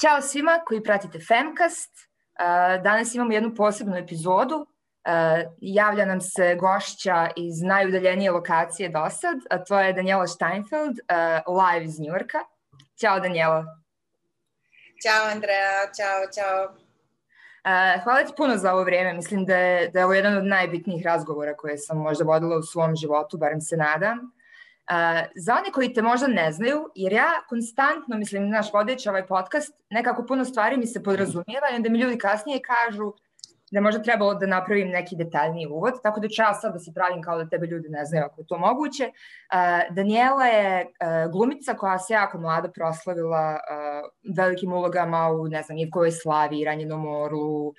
Ćao svima koji pratite Femcast. Danas imamo jednu posebnu epizodu. Javlja nam se gošća iz najudaljenije lokacije do sad, a to je Daniela Steinfeld, live iz Njurka. Ćao Daniela. Ćao Andrea, ćao, čao. Hvala ti puno za ovo vreme. Mislim da je, da je ovo jedan od najbitnijih razgovora koje sam možda vodila u svom životu, barem se nadam. Uh, za one koji te možda ne znaju, jer ja konstantno, mislim, naš vodeći ovaj podcast, nekako puno stvari mi se podrazumijeva i onda mi ljudi kasnije kažu da možda trebalo da napravim neki detaljniji uvod, tako da ću ja sad da se pravim kao da tebe ljudi ne znaju ako je to moguće. Uh, Daniela je uh, glumica koja se jako mlada proslavila uh, velikim ulogama u, ne znam, Ivkovoj slavi, Ranjenom orlu uh,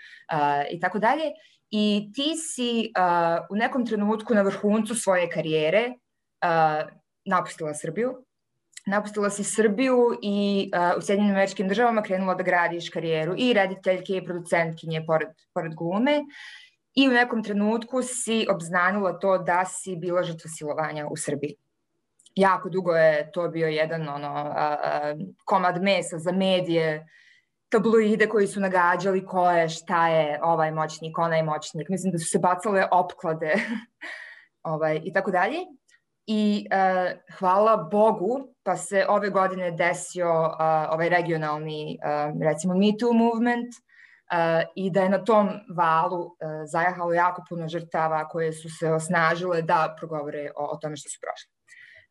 i tako dalje. I ti si uh, u nekom trenutku na vrhuncu svoje karijere uh, napustila Srbiju. Napustila si Srbiju i uh, u Sjedinjenim američkim državama krenula da gradiš karijeru i rediteljke i producentkinje pored, pored glume. I u nekom trenutku si obznanila to da si bila žrtva silovanja u Srbiji. Jako dugo je to bio jedan ono, a, komad mesa za medije, tabloide koji su nagađali ko je, šta je ovaj moćnik, onaj moćnik. Mislim da su se bacale opklade ovaj, i tako dalje i uh, hvala Bogu pa se ove godine desio uh, ovaj regionalni uh, recimo Me Too movement uh, i da je na tom valu uh, zajahalo jako puno žrtava koje su se osnažile da progovore o, o tome što su prošle.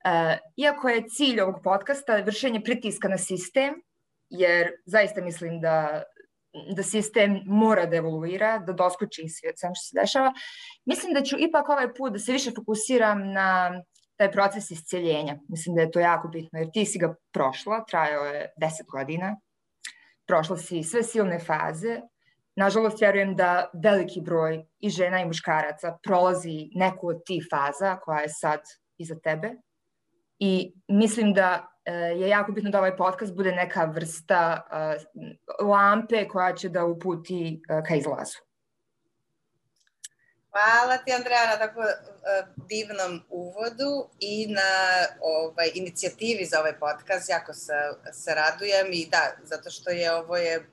Uh, iako je cilj ovog podcasta vršenje pritiska na sistem, jer zaista mislim da da sistem mora da evoluira, da doskoči svijet sam što se dešava. Mislim da ću ipak ovaj put da se više fokusiram na taj proces isceljenja. Mislim da je to jako bitno, jer ti si ga prošla, trajao je 10 godina, prošla si sve silne faze, Nažalost, vjerujem da veliki broj i žena i muškaraca prolazi neku od tih faza koja je sad iza tebe. I mislim da e, je jako bitno da ovaj podcast bude neka vrsta uh, lampe koja će da uputi uh, ka izlazu. Hvala ti, Andreja, na tako uh, divnom uvodu i na ovaj, inicijativi za ovaj podcast. Jako se, se radujem i da, zato što je ovo je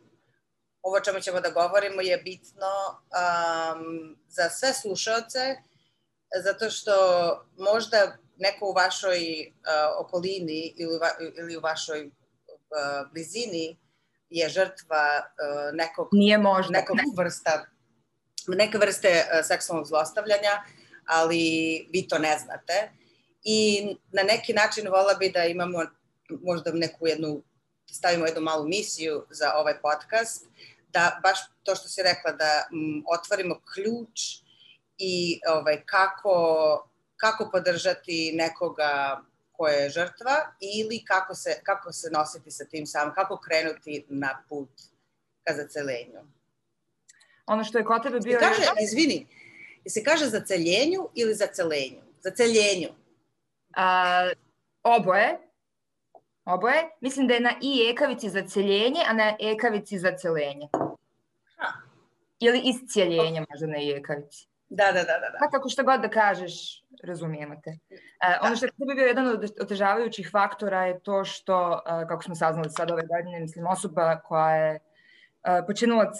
ovo čemu ćemo da govorimo je bitno um, za sve slušaoce, zato što možda neko u vašoj uh, okolini ili, va, ili u vašoj uh, blizini je žrtva uh, nekog, Nije možda. nekog vrsta neke vrste e, seksualnog zlostavljanja, ali vi to ne znate. I na neki način vola bi da imamo možda neku jednu, stavimo jednu malu misiju za ovaj podcast, da baš to što si rekla, da otvorimo ključ i ovaj, kako, kako podržati nekoga ko je žrtva ili kako se, kako se nositi sa tim sam, kako krenuti na put ka zacelenju ono što je kod tebe bio... Se kaže, jedan... izvini, se kaže za celjenju ili za celenju? Za celjenju. A, oboje. Oboje. Mislim da je na i ekavici za celjenje, a na ekavici za celenje. Ha. Ili iscijeljenje oh. možda na i ekavici. Da, da, da, da. da. Pa kako što god da kažeš, razumijemo te. E, ono što je bio jedan od otežavajućih faktora je to što, kako smo saznali sad ove godine, mislim, osoba koja je počinulac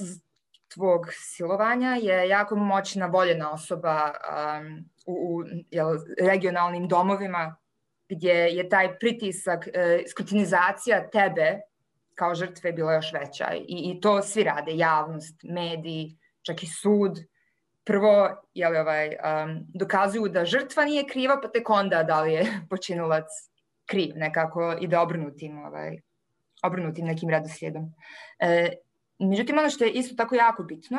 tvog silovanja je jako moćna, voljena osoba um, u, u jel, regionalnim domovima gdje je taj pritisak, e, skrutinizacija tebe kao žrtve bila još veća I, i to svi rade, javnost, mediji, čak i sud. Prvo jel, ovaj, um, dokazuju da žrtva nije kriva, pa tek onda da li je počinilac kriv, nekako ide obrnutim, ovaj, obrnutim nekim redoslijedom. E, Međutim, ono što je isto tako jako bitno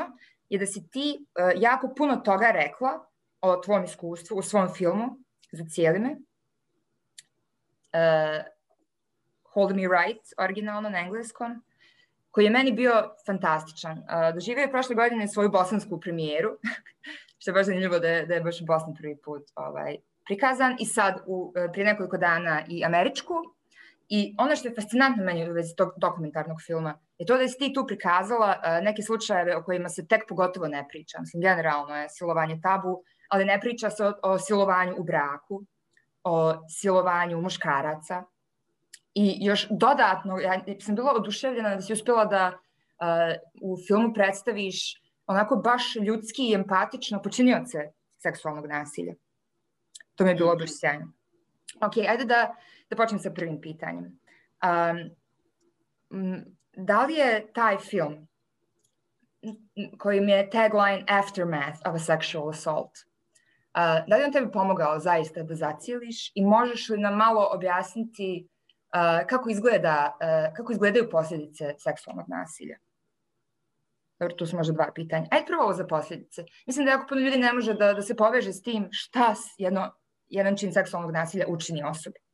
je da si ti uh, jako puno toga rekla o tvom iskustvu u svom filmu za cijelime. Uh, Hold Me Right, originalno na engleskom, koji je meni bio fantastičan. Uh, doživio je prošle godine svoju bosansku premijeru, što je baš zanimljivo da je, da je baš u Bosni prvi put ovaj, prikazan i sad u, prije nekoliko dana i američku. I ono što je fascinantno meni u vezi tog dokumentarnog filma je to da si ti tu prikazala uh, neke slučajeve o kojima se tek pogotovo ne priča. Mislim, generalno je silovanje tabu, ali ne priča se o, o silovanju u braku, o silovanju muškaraca. I još dodatno, ja sam bila oduševljena da si uspela da uh, u filmu predstaviš onako baš ljudski i empatično počinioce seksualnog nasilja. To mi je bilo baš sjajno. Ok, ajde da, da počnem sa prvim pitanjem. Um, da li je taj film kojim je tagline Aftermath of a Sexual Assault, uh, da li on tebi pomogao zaista da zacijeliš i možeš li nam malo objasniti uh, kako, izgleda, uh, kako izgledaju posljedice seksualnog nasilja? Dobro, tu su možda dva pitanja. Ajde prvo ovo za posljedice. Mislim da jako puno ljudi ne može da, da se poveže s tim šta jedno, jedan čin seksualnog nasilja učini osobi.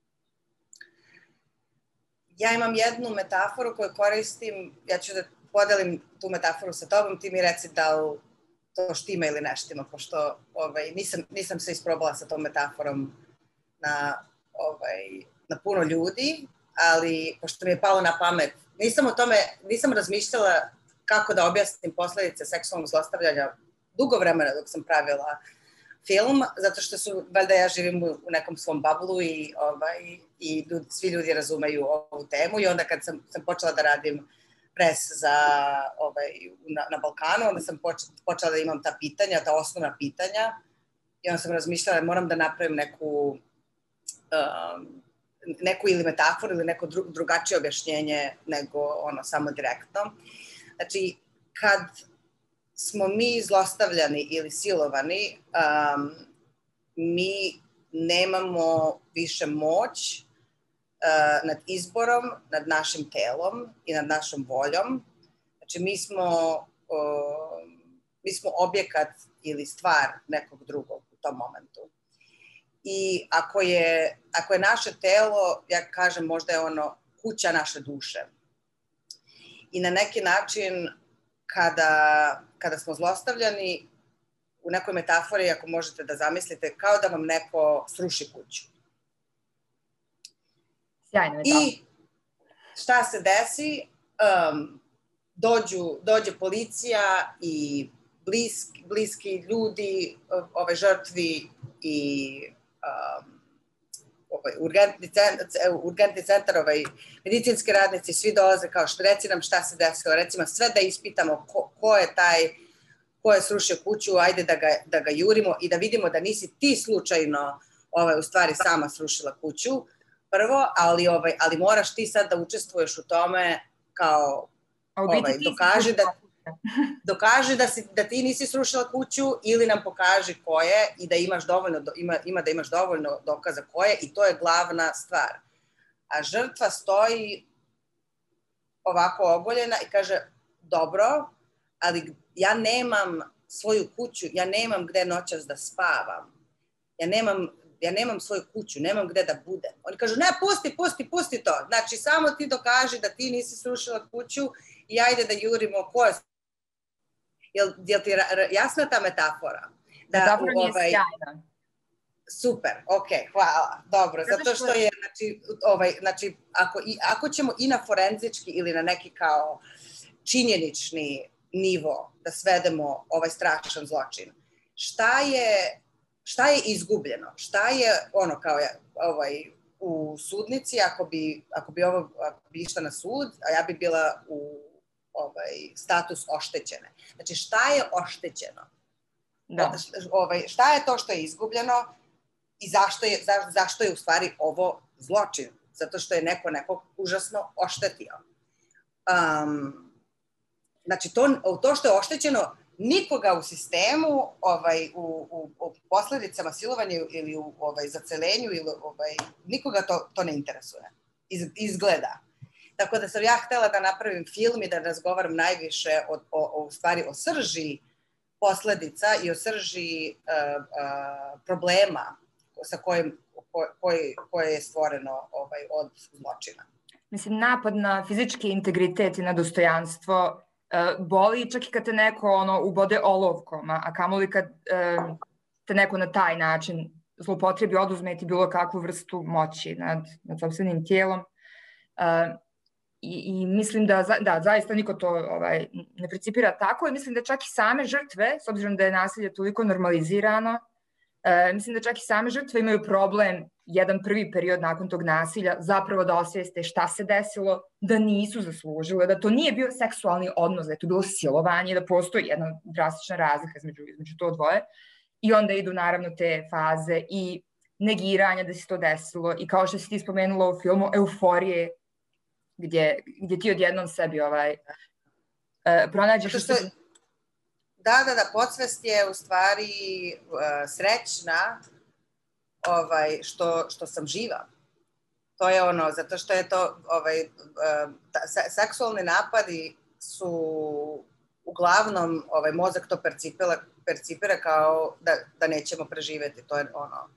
Ja imam jednu metaforu koju koristim, ja ću da podelim tu metaforu sa tobom, ti mi reci da li to štima ili ne štima, pošto ovaj, nisam, nisam se isprobala sa tom metaforom na, ovaj, na puno ljudi, ali pošto mi je palo na pamet, nisam o tome, nisam razmišljala kako da objasnim posledice seksualnog zlostavljanja dugo vremena dok sam pravila film, zato što su, valjda ja živim u nekom svom bablu i, ovaj, i svi ljudi razumeju ovu temu i onda kad sam, sam počela da radim pres za, ovaj, na, na Balkanu, onda sam počela da imam ta pitanja, ta osnovna pitanja i onda sam razmišljala da moram da napravim neku um, neku ili metaforu ili neko dru, drugačije objašnjenje nego ono samo direktno. Znači, kad smo mi zlostavljani ili silovani, um, mi nemamo više moć uh, nad izborom, nad našim telom i nad našom voljom. Znači, mi smo, uh, mi smo objekat ili stvar nekog drugog u tom momentu. I ako je, ako je naše telo, ja kažem, možda je ono kuća naše duše i na neki način kada, kada smo zlostavljani, u nekoj metafori, ako možete da zamislite, kao da vam neko sruši kuću. Sjajno je I šta se desi? Um, dođu, dođe policija i bliski, bliski ljudi ove žrtvi i um, ovaj, urgentni, centar, urgentni centar, ovaj, medicinski radnici, svi dolaze kao što reci nam šta se desilo, recimo sve da ispitamo ko, ko je taj ko je srušio kuću, ajde da ga, da ga jurimo i da vidimo da nisi ti slučajno ovaj, u stvari sama srušila kuću, prvo, ali, ovaj, ali moraš ti sad da učestvuješ u tome kao ovaj, dokaži da dokaži da, si, da ti nisi srušila kuću ili nam pokaži ko je i da imaš dovoljno, ima, ima da imaš dovoljno dokaza ko je i to je glavna stvar. A žrtva stoji ovako ogoljena i kaže, dobro, ali ja nemam svoju kuću, ja nemam gde noćas da spavam. Ja nemam, ja nemam svoju kuću, nemam gde da budem. Oni kažu, ne, pusti, pusti, pusti to. Znači, samo ti dokaži da ti nisi srušila kuću i ajde da jurimo ko je Jel, jel ti jasna ta metafora? Da, metafora mi je ovaj, sjajna. Super, ok, hvala, dobro, zato što je, znači, ovaj, znači ako, i, ako ćemo i na forenzički ili na neki kao činjenični nivo da svedemo ovaj strašan zločin, šta je, šta je izgubljeno? Šta je ono kao je, ovaj, u sudnici, ako bi, ako bi ovo ako bi išla na sud, a ja bi bila u ovaj, status oštećene. Znači, šta je oštećeno? Da. Ovaj, šta je to što je izgubljeno i zašto je, za, zašto je u stvari ovo zločin? Zato što je neko nekog užasno oštetio. Um, znači, to, to što je oštećeno, nikoga u sistemu ovaj, u, u, u posledicama silovanja ili u ovaj, zacelenju ili ovaj, nikoga to, to ne interesuje. Iz, izgleda. Tako da sam ja htela da napravim film i da razgovaram najviše o, o, o, u stvari o srži posledica i o srži uh, uh, problema sa kojim, ko, koji, koje je stvoreno ovaj, od zločina. Mislim, napad na fizički integritet i na dostojanstvo uh, boli čak i kad te neko ono, ubode olovkom, a kamoli kad uh, te neko na taj način zlopotrebi, oduzme ti bilo kakvu vrstu moći nad, nad sobstvenim tijelom. Uh, I, i mislim da, da, zaista niko to ovaj, ne principira tako i mislim da čak i same žrtve, s obzirom da je nasilje toliko normalizirano, e, mislim da čak i same žrtve imaju problem jedan prvi period nakon tog nasilja zapravo da osvijeste šta se desilo, da nisu zaslužile, da to nije bio seksualni odnos, da je to bilo silovanje, da postoji jedna drastična razlika između, između to dvoje. I onda idu naravno te faze i negiranja da se to desilo i kao što si ti spomenula u filmu, euforije gdje, gdje ti odjednom sebi ovaj, uh, pronađeš... Što, da, da, da, podsvest je u stvari uh, srećna ovaj, što, što sam živa. To je ono, zato što je to, ovaj, uh, seksualni napadi su uglavnom ovaj, mozak to percipira, percipira kao da, da nećemo preživeti. To je ono,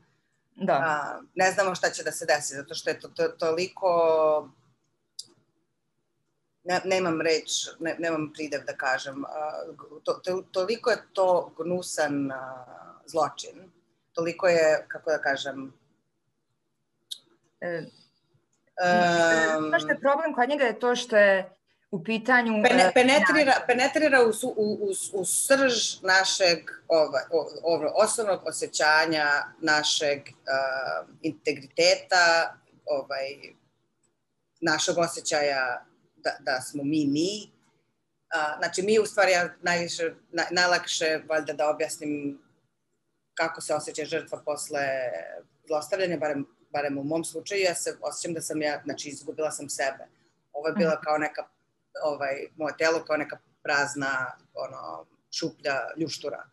da. A, ne znamo šta će da se desi, zato što je to, to toliko ne, nemam reč, ne, nemam pridev da kažem, to, to, toliko je to gnusan zločin, toliko je, kako da kažem, e, um, što je problem kod njega je to što je u pitanju... Pene, e, penetrira, penetrira u, u, u, u srž našeg ovaj, ovaj, osnovnog osjećanja, našeg uh, integriteta, ovaj, našeg osjećaja da, da smo mi mi. A, znači, mi u stvari, ja najviše, naj, najlakše, valjda da objasnim kako se osjeća žrtva posle zlostavljanja, barem, barem u mom slučaju, ja se osjećam da sam ja, znači, izgubila sam sebe. Ovo je bila kao neka, ovaj, moje telo kao neka prazna, ono, šuplja ljuštura.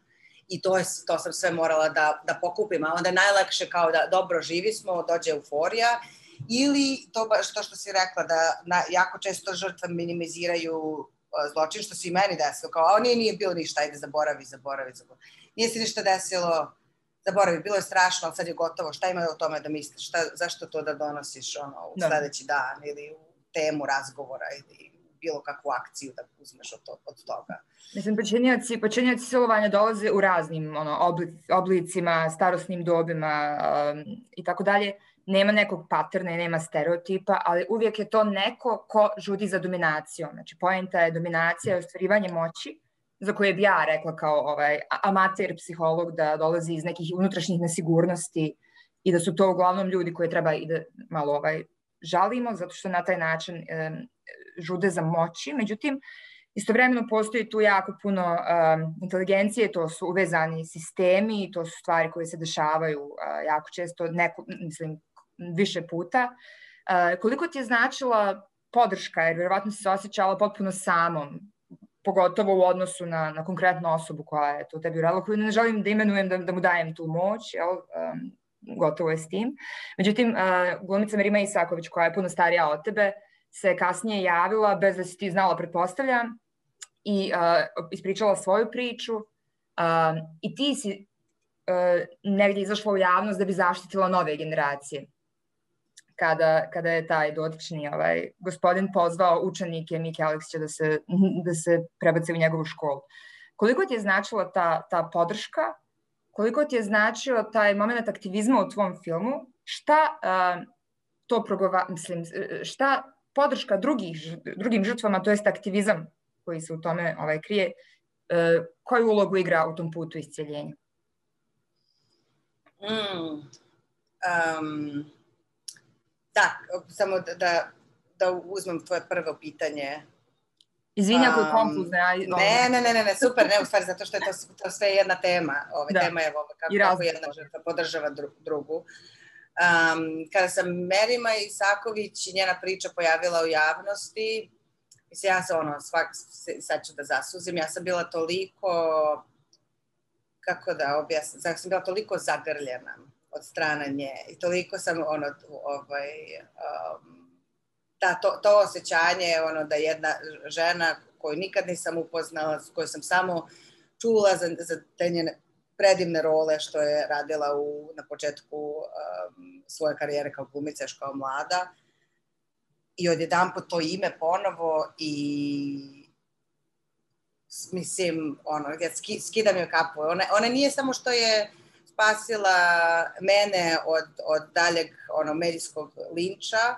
I to, je, to sam sve morala da, da pokupim, a onda najlakše kao da dobro živi smo, dođe euforija ili to baš to što si rekla da na, jako često žrtve minimiziraju zločin što se i meni desilo, kao a nije, nije bilo ništa, ajde zaboravi, zaboravi, zaboravi. Nije se ništa desilo, zaboravi, bilo je strašno, ali sad je gotovo, šta ima o tome da misliš, šta, zašto to da donosiš ono, u da. sledeći dan ili u temu razgovora ili bilo kakvu akciju da uzmeš od, to, od toga. Mislim, počinjaci, počinjaci silovanja dolaze u raznim ono, oblicima, starosnim dobima um, i tako dalje nema nekog paterna i nema stereotipa, ali uvijek je to neko ko žudi za dominacijom. Znači, poenta je dominacija i ostvarivanje moći, za koje bi ja rekla kao ovaj, amater psiholog da dolazi iz nekih unutrašnjih nesigurnosti i da su to uglavnom ljudi koje treba i da malo ovaj, žalimo, zato što na taj način e, žude za moći. Međutim, Istovremeno postoji tu jako puno um, inteligencije, to su uvezani sistemi, to su stvari koje se dešavaju uh, jako često, neko, mislim, više puta. Koliko ti je značila podrška, jer verovatno si se osjećala potpuno samom, pogotovo u odnosu na, na konkretnu osobu koja je to tebi uradila, koju ne želim da imenujem, da, da mu dajem tu moć, jel? Um, gotovo je s tim. Međutim, uh, glumica Merima Isaković, koja je puno starija od tebe, se kasnije javila, bez da si ti znala, pretpostavljam, i uh, ispričala svoju priču uh, i ti si uh, negdje izašla u javnost da bi zaštitila nove generacije kada, kada je taj dotični ovaj, gospodin pozvao učenike Mike Aleksića da se, da se prebace u njegovu školu. Koliko ti je značila ta, ta podrška, koliko ti je značio taj moment aktivizma u tvom filmu, šta uh, to progova, mislim, šta podrška drugih, drugim žrtvama, to jest aktivizam koji se u tome ovaj, krije, uh, koju ulogu igra u tom putu isceljenja? Mm. Um, Da, samo da, da, da uzmem tvoje prvo pitanje. Izvinja ako je konfuzne. Um, ne, ne, ne, ne, ne, super, ne, u stvari, zato što je to, to sve jedna tema. Ove, da. Tema je ovo, kako, kako jedna žrtva podržava dru, drugu. Um, kada sam Merima Isaković i njena priča pojavila u javnosti, mislim, ja se ono, svak, sad ću da zasuzim, ja sam bila toliko, kako da objasnim, ja sam bila toliko zagrljena od strane nje i toliko sam ono ovaj um, da, to, to osjećanje ono da jedna žena koju nikad nisam upoznala, koju sam samo čula za, za te njene predivne role što je radila u, na početku um, svoje karijere kao glumica još kao mlada i odjedan po to ime ponovo i mislim, ono, ja skidam joj kapu. Ona, ona nije samo što je spasila mene od, od daljeg ono, medijskog linča,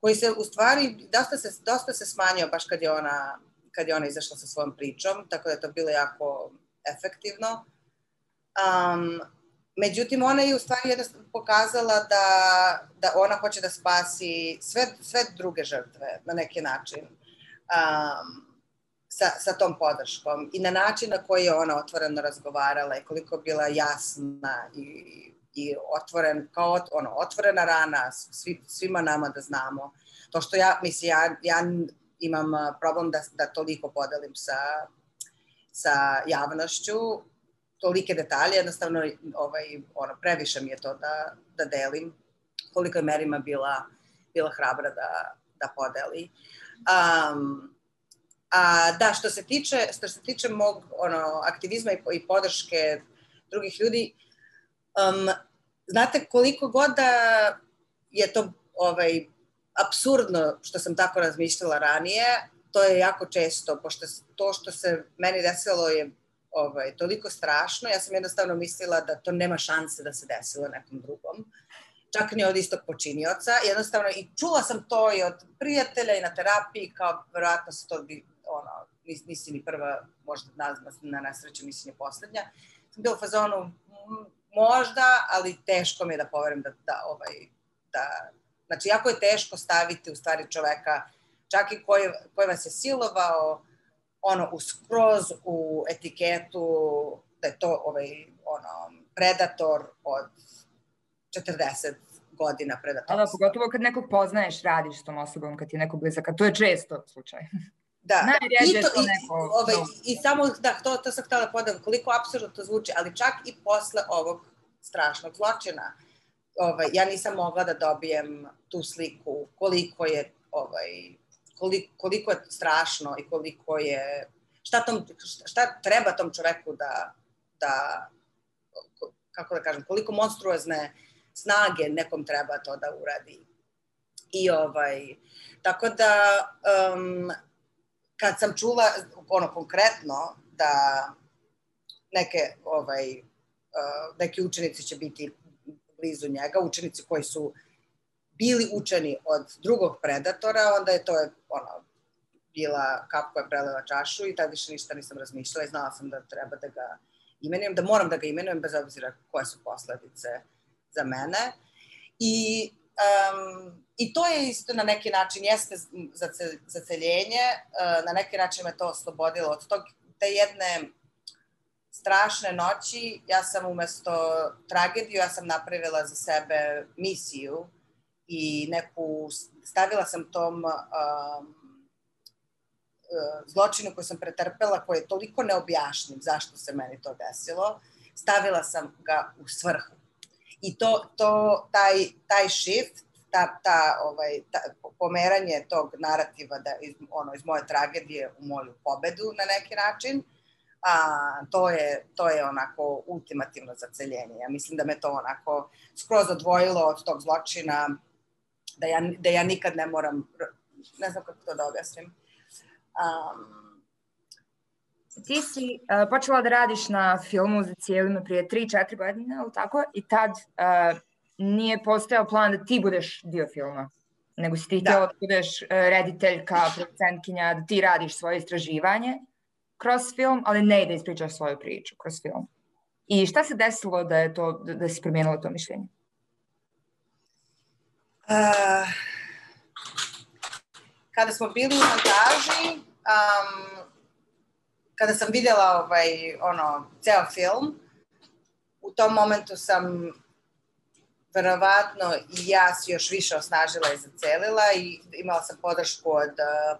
koji se u stvari dosta se, dosta se smanjio baš kad je ona kad je ona izašla sa svojom pričom, tako da je to bilo jako efektivno. Um, Međutim, ona je u stvari pokazala da, da ona hoće da spasi sve, sve druge žrtve na neki način um, sa, sa tom podrškom i na način na koji je ona otvoreno razgovarala i koliko bila jasna i, i otvoren, kao ono, otvorena rana svi, svima nama da znamo. To što ja, mislim, ja, ja imam problem da, da toliko podelim sa, sa javnošću, tolike detalje, jednostavno ovaj, ono, previše mi je to da, da delim, koliko je Merima bila, bila hrabra da, da podeli. Um, a da, što se tiče, što se tiče mog ono, aktivizma i, i podrške drugih ljudi, um, znate koliko god da je to ovaj, absurdno što sam tako razmišljala ranije, to je jako često, pošto to što se meni desilo je ovaj, toliko strašno, ja sam jednostavno mislila da to nema šanse da se desilo nekom drugom. Čak ni od istog počinioca. Jednostavno, i čula sam to i od prijatelja i na terapiji, kao verovatno se to bi, ono, nisi ni prva, možda na, na nesreću, nisi ni poslednja. Sam bila u fazonu, možda, ali teško mi je da poverim da, da, ovaj, da, znači, jako je teško staviti u stvari čoveka, čak i koji, koji vas je silovao, ono, u skroz u etiketu da je to ovaj, ono, predator od 40 godina predator. Da, pogotovo kad nekog poznaješ, radiš s tom osobom, kad ti je neko blizak, a to je često slučaj. Da, I, to, to neko, i, ovaj, no. i samo, da, to, to sam htjela podam, koliko apsurdno to zvuči, ali čak i posle ovog strašnog zločina, ovaj, ja nisam mogla da dobijem tu sliku koliko je ovaj, koliko, koliko je strašno i koliko je, šta, tom, šta treba tom čoveku da, da, kako da kažem, koliko monstruozne snage nekom treba to da uradi. I ovaj, tako da, um, kad sam čula, ono, konkretno, da neke, ovaj, uh, neki učenici će biti blizu njega, učenici koji su bili učeni od drugog predatora, onda je to ono, bila kap koja preleva čašu i tad više ništa nisam razmišljala i znala sam da treba da ga imenujem, da moram da ga imenujem bez obzira koje su posledice za mene. I, um, i to je isto na neki način, jeste za, za celjenje, uh, na neki način me to oslobodilo od tog, te jedne strašne noći, ja sam umesto tragediju, ja sam napravila za sebe misiju i neku, stavila sam tom um, zločinu koji sam pretrpela, koji je toliko neobjašnjiv zašto se meni to desilo, stavila sam ga u svrhu. I to, to taj, taj shift, ta, ta, ovaj, ta, pomeranje tog narativa da iz, ono, iz moje tragedije u moju pobedu na neki način, a, to, je, to je onako ultimativno zaceljenje. Ja mislim da me to onako skroz odvojilo od tog zločina, da ja, da ja nikad ne moram, ne znam kako to da objasnim. Um, Ti si uh, počela da radiš na filmu za cijelima prije 3-4 godine, ali tako? I tad uh, nije postojao plan da ti budeš dio filma, nego si ti da. da budeš uh, rediteljka, producentkinja, da ti radiš svoje istraživanje kroz film, ali ne da ispričaš svoju priču kroz film. I šta se desilo da je to, da, da si promijenila to mišljenje? Uh, kada smo bili u montaži, um, kada sam videla ovaj, ono, ceo film, u tom momentu sam verovatno i ja se još više osnažila i zacelila i imala sam podršku od uh,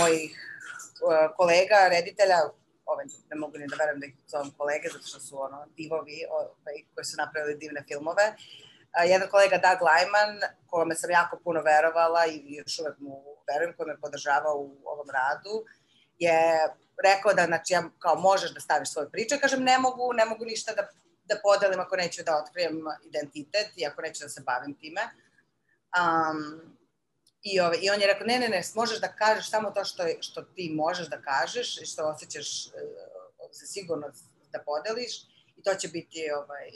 mojih uh, kolega, reditelja, ovaj, ne mogu ni da verujem da ih zovem kolege, zato što su ono, divovi ovaj, koji su napravili divne filmove. Uh, jedan kolega Doug Lyman, kome sam jako puno verovala i još uvek mu verujem, koji me podržava u ovom radu, je rekao da, znači, ja kao možeš da staviš svoju priču, kažem ne mogu, ne mogu ništa da, da podelim ako neću da otkrijem identitet i ako neću da se bavim time. Um, i, ove, I on je rekao, ne, ne, ne, možeš da kažeš samo to što, što ti možeš da kažeš i što osjećaš se sigurno da podeliš i to će biti ovaj,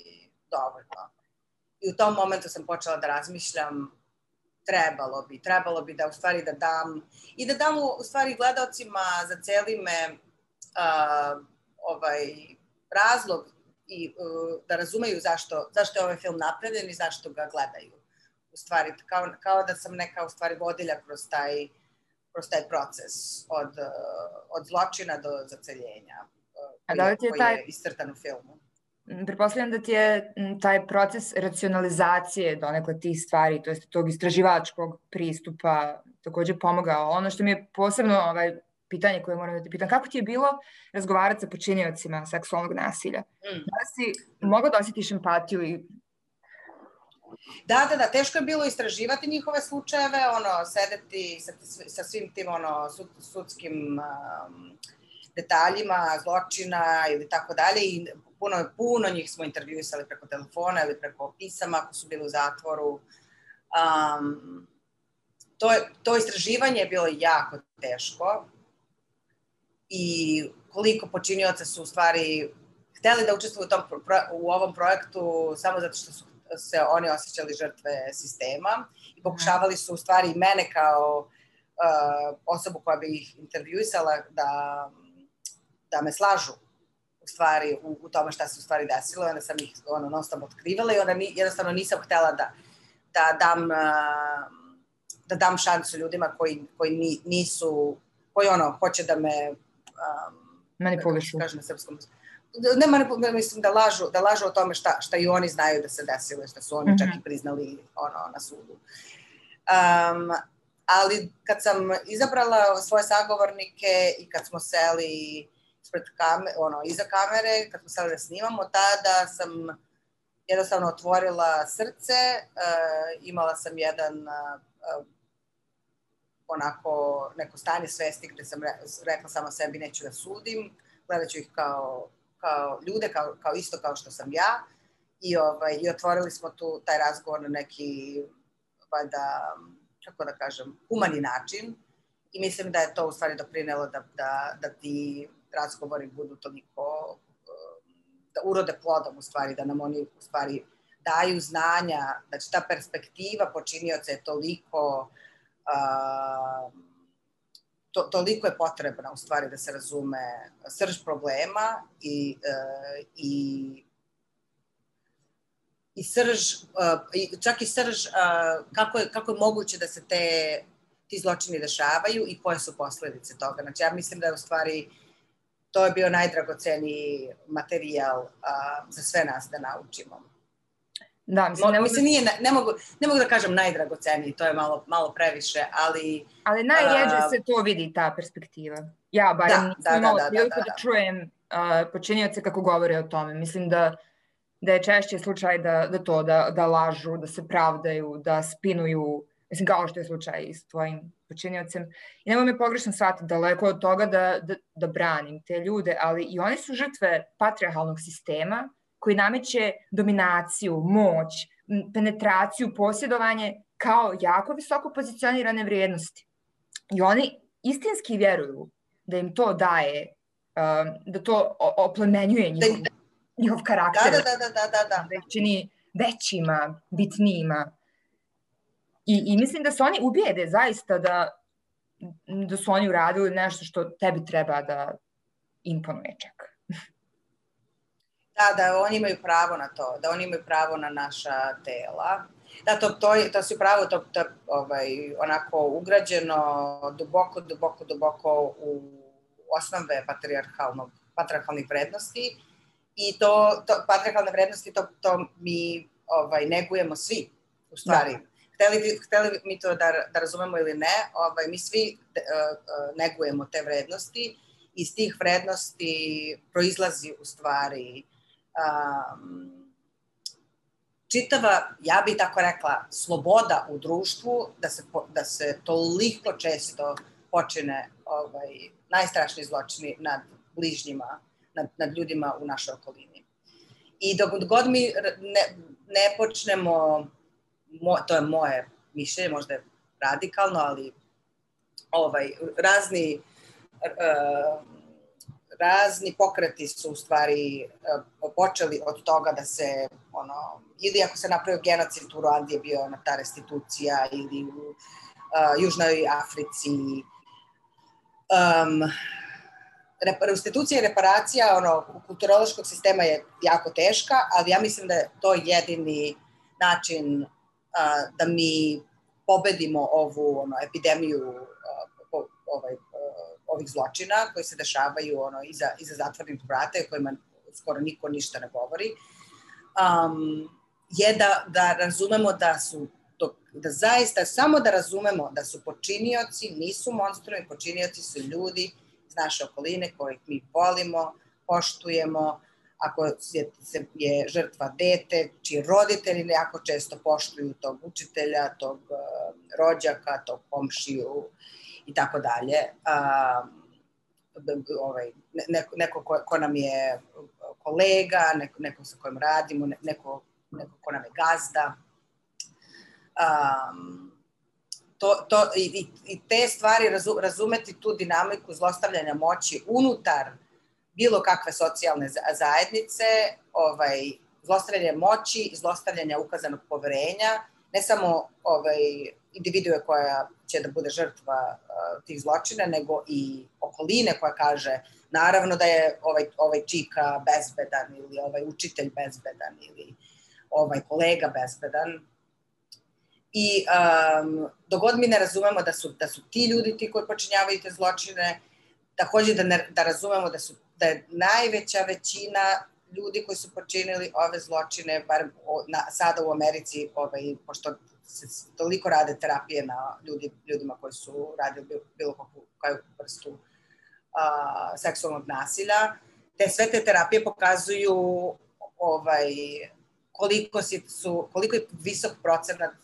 dovoljno. I u tom momentu sam počela da razmišljam trebalo bi, trebalo bi da u stvari da dam i da dam u stvari gledalcima za celi me uh, ovaj razlog i uh, da razumeju zašto, zašto je ovaj film napravljen i zašto ga gledaju. U stvari, kao, kao da sam neka u stvari vodilja kroz taj, kroz taj proces od, uh, od zločina do zaceljenja uh, A da li ti je taj... je iscrtan u filmu. Pretpostavljam da ti je taj proces racionalizacije donekle tih stvari, to jest tog istraživačkog pristupa takođe pomogao. Ono što mi je posebno ovaj, pitanje koje moram da ti pitam, kako ti je bilo razgovarati sa počinjivacima seksualnog nasilja? Mm. Da si mogla da osjetiš empatiju i Da, da, da, teško je bilo istraživati njihove slučajeve, ono, sedeti sa, sa svim tim, ono, sud, sudskim um, detaljima, zločina ili tako dalje i puno, puno njih smo intervjuisali preko telefona ili preko pisama ako su bili u zatvoru. Um, to, to istraživanje je bilo jako teško i koliko počinioca su u stvari hteli da učestvuju u, tom, u ovom projektu samo zato što su se oni osjećali žrtve sistema i pokušavali su u stvari mene kao uh, osobu koja bi ih intervjuisala da, da me slažu u stvari u, u tome šta se u stvari desilo onda sam ih ono, non stop otkrivala i onda ni, jednostavno nisam htela da, da dam uh, da dam šansu ljudima koji, koji nisu koji ono, hoće da me um, manipulišu. Kažem na srpskom. Ne manipulišu, mislim da lažu, da lažu o tome šta, šta i oni znaju da se desilo, šta su oni mm -hmm. čak i priznali ono, na sudu. Um, ali kad sam izabrala svoje sagovornike i kad smo seli ispred kamere, ono, iza kamere, kad smo seli da snimamo, tada sam jednostavno otvorila srce, uh, imala sam jedan uh, onako neko stanje svesti gde sam rekla sama sebi neću da sudim, gledat ću ih kao, kao ljude, kao, kao isto kao što sam ja. I, ovaj, i otvorili smo tu taj razgovor na neki valjda, kako da kažem, humani način. I mislim da je to u stvari doprinelo da, da, da ti razgovori budu toliko da urode plodom u stvari, da nam oni u stvari daju znanja, će ta perspektiva počinioca je toliko to, toliko je potrebna u stvari da se razume srž problema i, uh, i i srž, uh, i čak i srž uh, kako, je, kako je moguće da se te, ti zločini dešavaju i koje su posledice toga. Znači, ja mislim da je u stvari to je bio najdragoceniji materijal uh, za sve nas da naučimo. Da, mislim, ne, mislim nije, ne, mogu, ne mogu da kažem najdragoceniji, to je malo, malo previše, ali... Ali najređe uh, se to vidi, ta perspektiva. Ja, bar da, nisam da, da, imala da, da, da, da, da čujem uh, počinioce kako govore o tome. Mislim da, da je češće slučaj da, da to, da, da lažu, da se pravdaju, da spinuju, mislim kao što je slučaj i s tvojim počiniocem. I nemoj me pogrešno shvatiti, daleko od toga da, da, da branim te ljude, ali i oni su žrtve patriarhalnog sistema, koji nameće dominaciju, moć, penetraciju, posjedovanje kao jako visoko pozicionirane vrijednosti. I oni istinski vjeruju da im to daje, um, da to oplemenjuje njihov, da, njihov karakter. Da, da, da, da, da, da. Da ih čini većima, bitnijima. I, I mislim da se oni ubijede zaista da, da su oni uradili nešto što tebi treba da imponuje čak. Da, da, oni imaju pravo na to, da oni imaju pravo na naša tela. Da, to, to, to si pravo, to, to ovaj, onako ugrađeno duboko, duboko, duboko u osnove patriarhalnog, patriarhalnih vrednosti i to, to patriarhalne vrednosti, to, to mi ovaj, negujemo svi, u stvari. Da. Hteli, hteli mi to da, da razumemo ili ne, ovaj, mi svi uh, negujemo te vrednosti iz tih vrednosti proizlazi u stvari um, čitava, ja bih tako rekla, sloboda u društvu, da se, da se toliko često počine ovaj, najstrašniji zločini nad bližnjima, nad, nad ljudima u našoj okolini. I dok god mi ne, ne počnemo, mo, to je moje mišljenje, možda je radikalno, ali ovaj, razni uh, razni pokreti su u stvari e, počeli od toga da se ono, ili ako se napravio genocid u Ruandi je bio ta restitucija ili u uh, Južnoj Africi. Um, restitucija i reparacija ono, kulturološkog sistema je jako teška, ali ja mislim da je to jedini način a, da mi pobedimo ovu ono, epidemiju ovaj, ovih zločina koji se dešavaju ono, iza, iza zatvornih vrata i kojima skoro niko ništa ne govori, um, je da, da razumemo da su da zaista samo da razumemo da su počinioci, nisu monstrumi, počinioci su ljudi iz naše okoline koje mi volimo, poštujemo, ako je, je žrtva dete, čiji roditelji jako često poštuju tog učitelja, tog uh, rođaka, tog komšiju i tako dalje. Ovaj, neko, neko ko, ko nam je kolega, neko, neko sa kojim radimo, neko, neko ko nam je gazda um, to, to, i, i te stvari razu, razumeti tu dinamiku zlostavljanja moći unutar bilo kakve socijalne zajednice, ovaj, zlostavljanje moći, zlostavljanja ukazanog poverenja, ne samo ovaj, individue koja će da bude žrtva uh, tih zločina, nego i okoline koja kaže naravno da je ovaj, ovaj čika bezbedan ili ovaj učitelj bezbedan ili ovaj kolega bezbedan. I um, dogod mi ne razumemo da su, da su ti ljudi ti koji počinjavaju te zločine, takođe da, ne, da razumemo da, su, da je najveća većina ljudi koji su počinili ove zločine, bar na, sada u Americi, ovaj, pošto se toliko rade terapije na ljudi, ljudima koji su radili bilo, bilo kakvu vrstu a, seksualnog nasilja, te sve te terapije pokazuju ovaj, koliko, si, su, koliko je visok procenat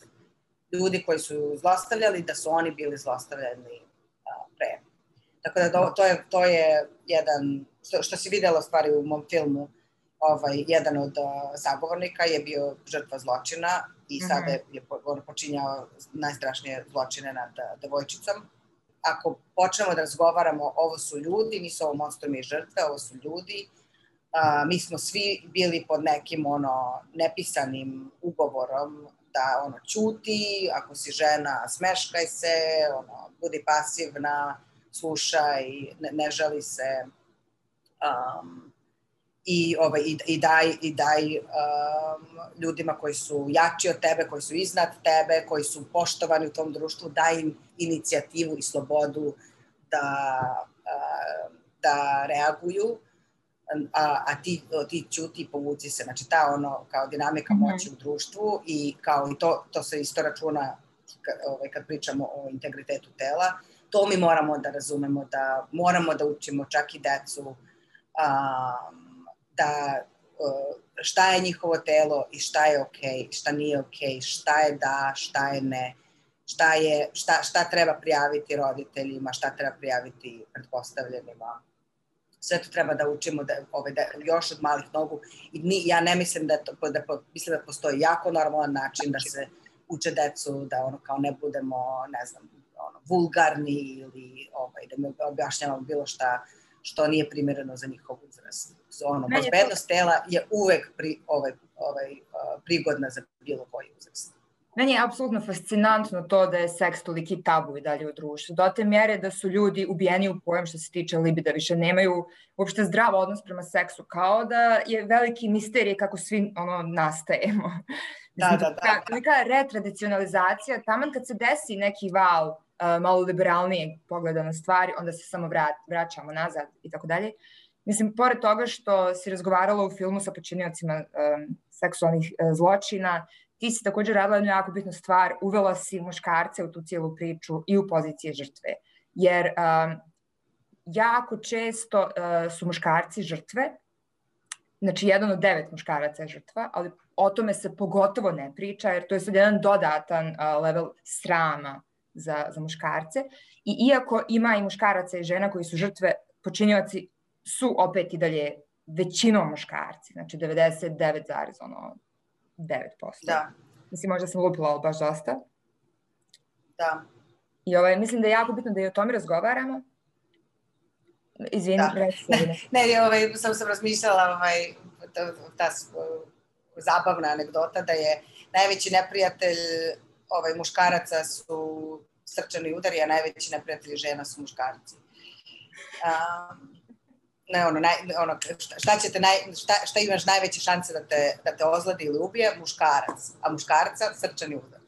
ljudi koji su zlostavljali, da su oni bili zlostavljeni pre. Tako da to, je, to je jedan, što, što si videla stvari u mom filmu, ovaj, jedan od uh, sagovornika je bio žrtva zločina i mm -hmm. sada je, je on počinjao najstrašnije zločine nad uh, devojčicom. Ako počnemo da razgovaramo, ovo su ljudi, nisu ovo monstrumi i žrtve, ovo su ljudi, uh, mi smo svi bili pod nekim ono nepisanim ugovorom da ono ćuti, ako si žena smeškaj se, ono budi pasivna, slušaj, ne, ne žali se um, i ovaj i, i daj i daj um, ljudima koji su jači od tebe, koji su iznad tebe, koji su poštovani u tom društvu, daj im inicijativu i slobodu da uh, da reaguju a, a ti, ti ćuti i povuci se. Znači ta ono kao dinamika mhm. moći u društvu i kao i to, to se isto računa ovaj, kad pričamo o integritetu tela. To mi moramo da razumemo, da moramo da učimo čak i decu um, da uh, šta je njihovo telo i šta je okay, šta nije okay, šta je da, šta je ne, šta, je, šta, šta treba prijaviti roditeljima, šta treba prijaviti pretpostavljenima. Sve to treba da učimo da, ove, da, još od malih nogu i ni, ja ne mislim da, to, da mislim da postoji jako normalan način da se uče decu da ono kao ne budemo ne znam ono, vulgarni ili ovaj, da mi objašnjavamo bilo šta što nije primjereno za njihov uzrast. Ono, bezbednost tela je uvek pri, ovaj, ovaj, prigodna za bilo koji uzrast. Meni je apsolutno fascinantno to da je seks toliki tabu i dalje u društvu. Do te mjere da su ljudi ubijeni u pojem što se tiče libida, više nemaju uopšte zdrav odnos prema seksu, kao da je veliki misterij kako svi ono nastajemo. Da, da, da. da. Neka retradicionalizacija, taman kad se desi neki val malo liberalnijeg pogleda na stvari, onda se samo vrat, vraćamo nazad i tako dalje. Mislim, pored toga što si razgovarala u filmu sa počiniocima um, seksualnih uh, zločina, ti si takođe radila jednu jako bitnu stvar, uvela si muškarce u tu cijelu priču i u pozicije žrtve. Jer um, jako često uh, su muškarci žrtve, znači jedan od devet muškaraca je žrtva, ali o tome se pogotovo ne priča, jer to je sad jedan dodatan uh, level srama za, za muškarce. I iako ima i muškaraca i žena koji su žrtve, počinjoci su opet i dalje većinom muškarci, znači 99, ono 9%. Da. Mislim, možda sam lupila, ali baš dosta. Da. I ovaj, mislim da je jako bitno da i o tome razgovaramo. Izvini, da. ne, ne, ovaj, sam sam razmišljala ovaj, ta, ta zabavna anegdota da je najveći neprijatelj ovaj, muškaraca su srčani udari, a najveći neprijatelji žena su muškarci. Um, ne, ono, naj, ono, šta, šta, ćete naj, šta, šta imaš najveće šanse da te, da te ozladi ili ubije? Muškarac. A muškarca srčani udar.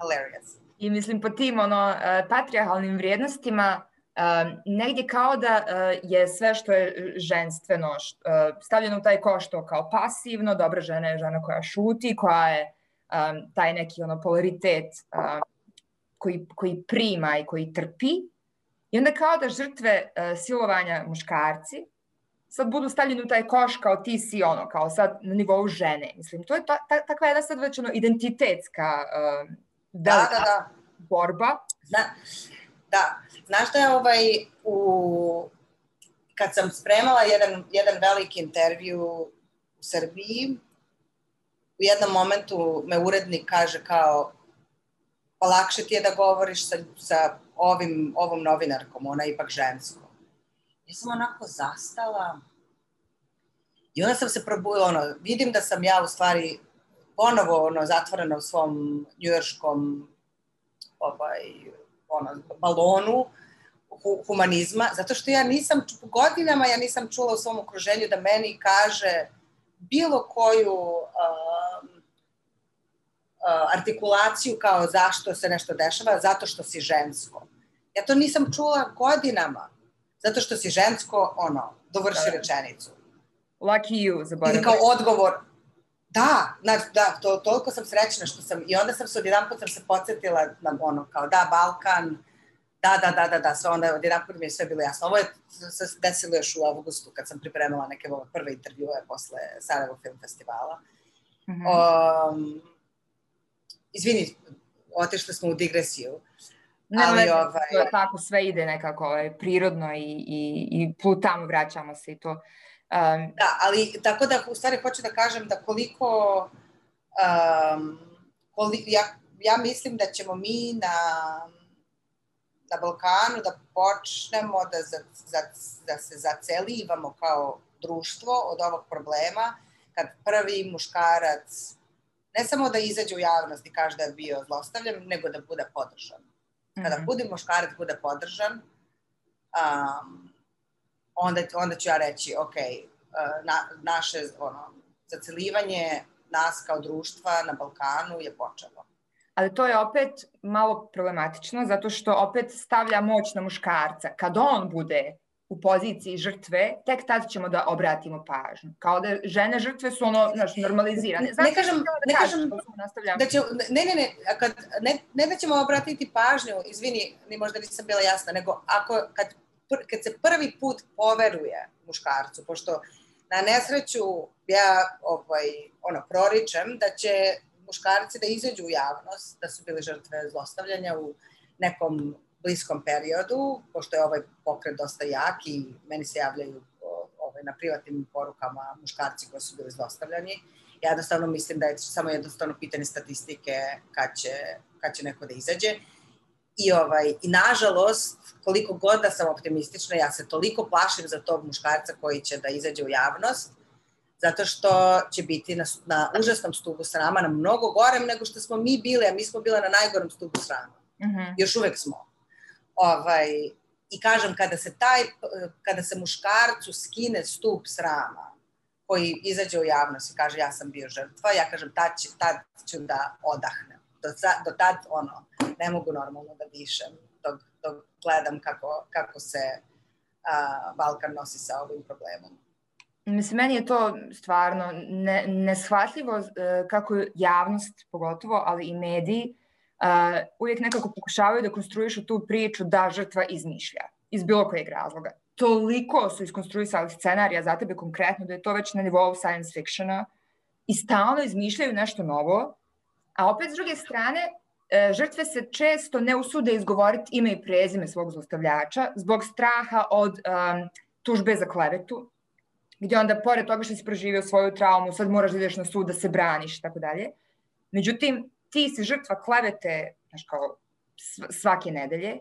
Hilarious. I mislim po tim ono, uh, patrijarhalnim vrijednostima uh, negdje kao da uh, je sve što je ženstveno uh, stavljeno u taj košto kao pasivno, dobra žena je žena koja šuti, koja je um, taj neki ono polaritet uh, koji, koji prima i koji trpi I onda kao da žrtve uh, silovanja muškarci sad budu stavljeni u taj koš kao ti si ono, kao sad na nivou žene. Mislim, to je ta, ta, takva jedna sad već ono identitetska uh, da, da, da. borba. Zna, da, znaš da je ovaj u kad sam spremala jedan, jedan veliki intervju u Srbiji, u jednom momentu me urednik kaže kao pa lakše ti je da govoriš sa, sa ovim, ovom novinarkom, ona je ipak žensko. Ja sam onako zastala i onda sam se probudila, ono, vidim da sam ja u stvari ponovo ono, zatvorena u svom njujorškom ovaj, ono, balonu hu, humanizma, zato što ja nisam, godinama ja nisam čula u svom okruženju da meni kaže bilo koju uh, artikulaciju kao zašto se nešto dešava, zato što si žensko. Ja to nisam čula godinama. Zato što si žensko, ono, dovrši da. rečenicu. Lucky you, zaboravim. Ili kao odgovor, da, znači, da, to, toliko sam srećna što sam, i onda sam se odjedan put sam se podsjetila na ono, kao da, Balkan, da, da, da, da, da, sve onda odjedan put mi je sve bilo jasno. Ovo je se desilo još u avgustu kad sam pripremila neke prve intervjue posle Sarajevo Film Festivala. Mm -hmm. um, izvini, otešli smo u digresiju. Ne, ali, ne, ovaj... tako sve ide nekako ovaj, prirodno i, i, i put tamo vraćamo se i to. Um, da, ali tako da u stvari hoću da kažem da koliko um, koli, ja, ja mislim da ćemo mi na na Balkanu da počnemo da, za, za, da se zacelivamo kao društvo od ovog problema kad prvi muškarac ne samo da izađe u javnost i kaže da je bio zlostavljan, nego da bude podržan. Kada mm -hmm. bude muškarac bude podržan, um, onda, onda ću ja reći, ok, uh, na, naše ono, zacelivanje nas kao društva na Balkanu je počelo. Ali to je opet malo problematično, zato što opet stavlja moć na muškarca. Kad on bude u poziciji žrtve, tek tad ćemo da obratimo pažnju. Kao da žene žrtve su ono, znaš, normalizirane. Znaš, ne kažem, da ne kažem, da će, ne, ne, ne, kad, ne, ne da ćemo obratiti pažnju, izvini, ni možda nisam bila jasna, nego ako, kad, kad se prvi put poveruje muškarcu, pošto na nesreću ja ovaj, ono, proričem da će muškarci da izađu u javnost, da su bili žrtve zlostavljanja u nekom bliskom periodu, pošto je ovaj pokret dosta jak i meni se javljaju ovaj, na privatnim porukama muškarci koji su bili zlostavljani. Ja jednostavno mislim da je samo jednostavno pitanje statistike kad će, kad će neko da izađe. I, ovaj, I nažalost, koliko god da sam optimistična, ja se toliko plašim za tog muškarca koji će da izađe u javnost, zato što će biti na, na užasnom stubu srama, na mnogo gorem nego što smo mi bili, a mi smo bile na najgorem stubu srama. Mm -hmm. Još uvek smo. Ovaj, I kažem, kada se, taj, kada se muškarcu skine stup srama, koji izađe u javnost i kaže ja sam bio žrtva, ja kažem tad, će, tad ću da odahnem. Do, do tad, ono, ne mogu normalno da dišem dok, dok gledam kako, kako se a, Balkan nosi sa ovim problemom. Mislim, meni je to stvarno ne, neshvatljivo e, kako javnost, pogotovo, ali i mediji, uh, uvijek nekako pokušavaju da konstruišu tu priču da žrtva izmišlja iz bilo kojeg razloga. Toliko su iskonstruisali scenarija za tebe konkretno da je to već na nivou science fictiona i stalno izmišljaju nešto novo, a opet s druge strane e, žrtve se često ne usude izgovoriti ime i prezime svog zlostavljača zbog straha od um, tužbe za klevetu, gdje onda pored toga što si proživio svoju traumu, sad moraš da ideš na sud da se braniš i tako dalje. Međutim, ti si žrtva klevete, znaš kao svake nedelje,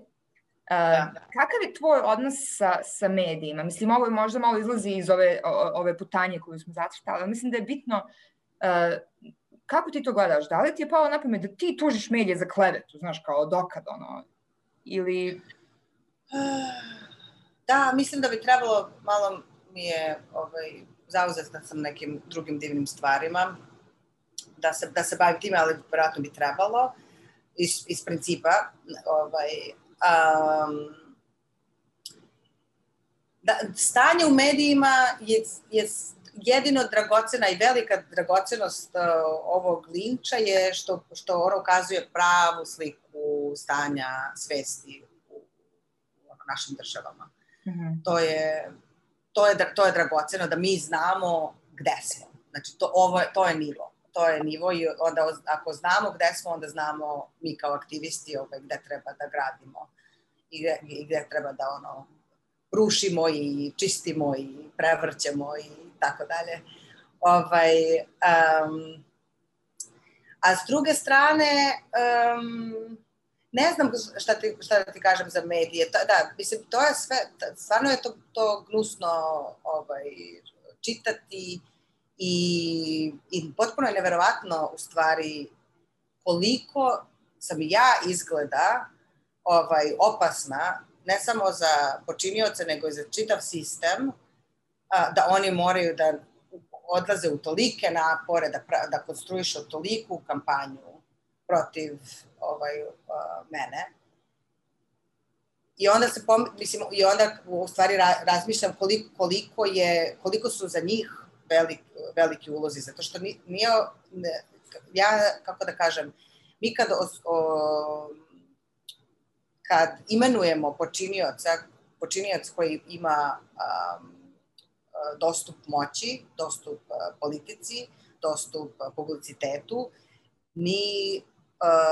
Uh, da. Kakav je tvoj odnos sa, sa medijima? Mislim, ovo je možda malo izlazi iz ove, ove putanje koju smo zacrtali, ali mislim da je bitno uh, kako ti to gledaš? Da li ti je palo na pamet da ti tužiš medije za klevetu, znaš, kao dokad, ono, ili... Da, mislim da bi trebalo, malo mi je ovaj, zauzeta sam nekim drugim divnim stvarima, da se, da se bavim time, ali vjerojatno bi trebalo, iz, iz principa. Ovaj, um, da, stanje u medijima je, je jedino dragocena i velika dragocenost uh, ovog linča je što, što ono ukazuje pravu sliku stanja svesti u, u našim državama. Mm -hmm. To je to je, to je dragoceno da mi znamo gde smo. Znači, to, ovo, to je nivo. To je nivo i onda ako znamo gde smo, onda znamo mi kao aktivisti ovaj, gde treba da gradimo i gde, i gde treba da ono rušimo i čistimo i prevrćemo i tako dalje. Ovaj, um, a s druge strane, um, ne znam šta ti, šta da ti kažem za medije. To, da, mislim, to je sve, stvarno je to, to gnusno ovaj, čitati i, i potpuno je neverovatno u stvari koliko sam ja izgleda ovaj, opasna, ne samo za počinioce, nego i za čitav sistem, a, da oni moraju da odlaze u tolike napore, da, da konstruišu toliku kampanju protiv ovaj, uh, mene. I onda se pom, mislim, i onda u stvari ra, razmišljam koliko, koliko, je, koliko su za njih velik, veliki ulozi, zato što nije, ne, ja, kako da kažem, mi kad, o, o, kad imenujemo počinioca, počinioc koji ima um, dostup moći, dostup politici, dostup publicitetu, mi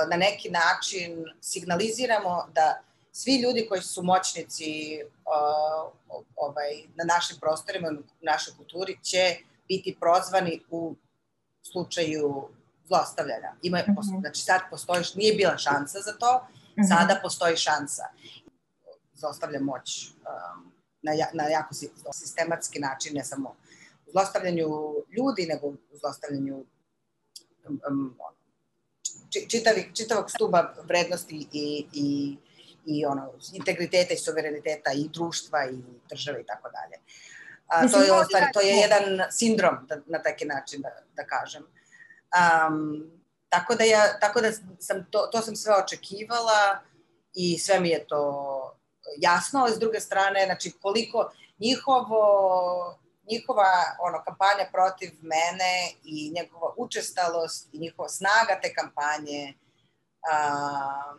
na neki način signaliziramo da svi ljudi koji su moćnici uh, ovaj, na našim prostorima, u našoj kulturi, će biti prozvani u slučaju zlostavljanja. Ima, mm -hmm. Znači sad postoji, nije bila šansa za to, mm -hmm. sada postoji šansa. Zlostavlja moć um, na, na jako sistematski način, ne samo u zlostavljanju ljudi, nego u zlostavljanju um, um, čitavih, čitavog stuba vrednosti i, i, i ono, integriteta i suvereniteta i društva i države i tako dalje. A, to je, stvari, to je jedan sindrom, da, na taki način da, da kažem. Um, tako da, ja, tako da sam to, to sam sve očekivala i sve mi je to jasno, ali s druge strane, znači koliko njihovo njihova ono, kampanja protiv mene i njegova učestalost i njihova snaga te kampanje, a,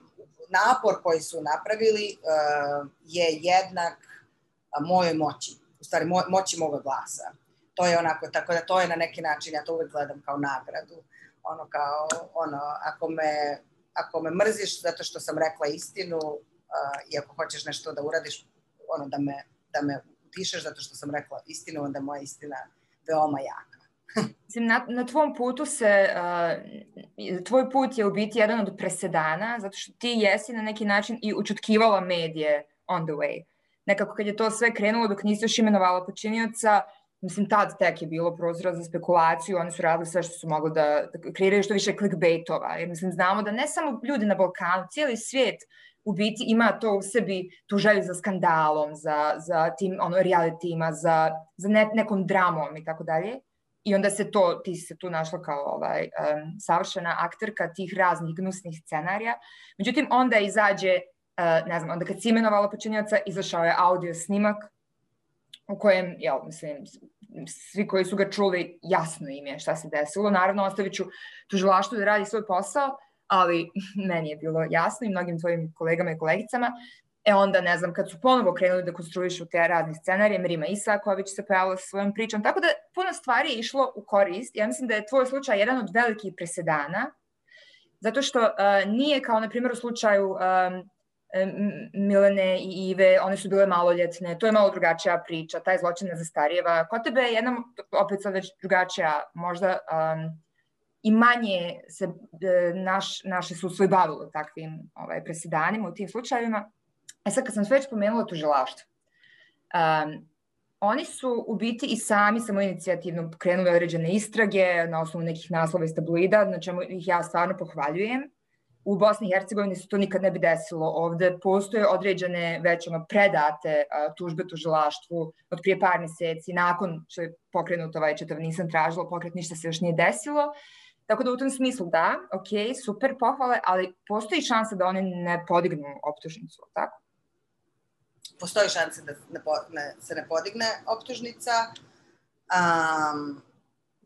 napor koji su napravili a, je jednak a, moći, u stvari moj, moći moga glasa. To je onako, tako da to je na neki način, ja to uvek gledam kao nagradu. Ono kao, ono, ako me, ako me mrziš zato što sam rekla istinu a, i ako hoćeš nešto da uradiš, ono, da me, da me pišeš zato što sam rekla istinu, onda je moja istina veoma jaka. Mislim, na, na tvom putu se, uh, tvoj put je u biti jedan od presedana, zato što ti jesi na neki način i učutkivala medije on the way. Nekako kad je to sve krenulo dok nisi još imenovala počinioca, mislim, tad tek je bilo prozora za spekulaciju, oni su radili sve što su mogli da, da kreiraju što više clickbaitova, jer mislim, znamo da ne samo ljudi na Balkanu, cijeli svijet u biti ima to u sebi tu želju za skandalom, za, za tim ono, realitima, za, za ne, nekom dramom i tako dalje. I onda se to, ti se tu našla kao ovaj, um, savršena aktorka tih raznih gnusnih scenarija. Međutim, onda izađe, uh, ne znam, onda kad si imenovala počinjaca, izašao je audio snimak u kojem, jel, mislim, svi koji su ga čuli, jasno im je šta se desilo. Naravno, ostavit ću tužilaštvo da radi svoj posao, ali meni je bilo jasno i mnogim tvojim kolegama i kolegicama. E onda, ne znam, kad su ponovo krenuli da konstruišu te razne scenarije, Mrima Isaković se pojavila sa svojom pričom, tako da puno stvari je išlo u korist. Ja mislim da je tvoj slučaj jedan od velikih presedana, zato što uh, nije kao, na primjer, u slučaju um, Milene i Ive, one su bile maloljetne, to je malo drugačija priča, taj zločin ne zastarijeva. Kod tebe je jedna, opet sad već drugačija, možda um, i manje se e, naš, naše sudstvo i bavilo takvim ovaj, presedanima u tim slučajevima. E sad kad sam sve već pomenula tužilaštvo, um, oni su u biti i sami samo inicijativno krenuli određene istrage na osnovu nekih naslova iz tabloida, na čemu ih ja stvarno pohvaljujem. u Bosni i Hercegovini se to nikad ne bi desilo. Ovde postoje određene već ono predate a, tužbe tužilaštvu od prije par meseci, nakon što je pokrenut ovaj četav nisam tražila pokret, ništa se još nije desilo. Tako da u tom smislu da, ok, super pohvale, ali postoji šansa da oni ne podignu optužnicu, tako? Postoji šansa da ne, ne, se ne podigne optužnica. Um,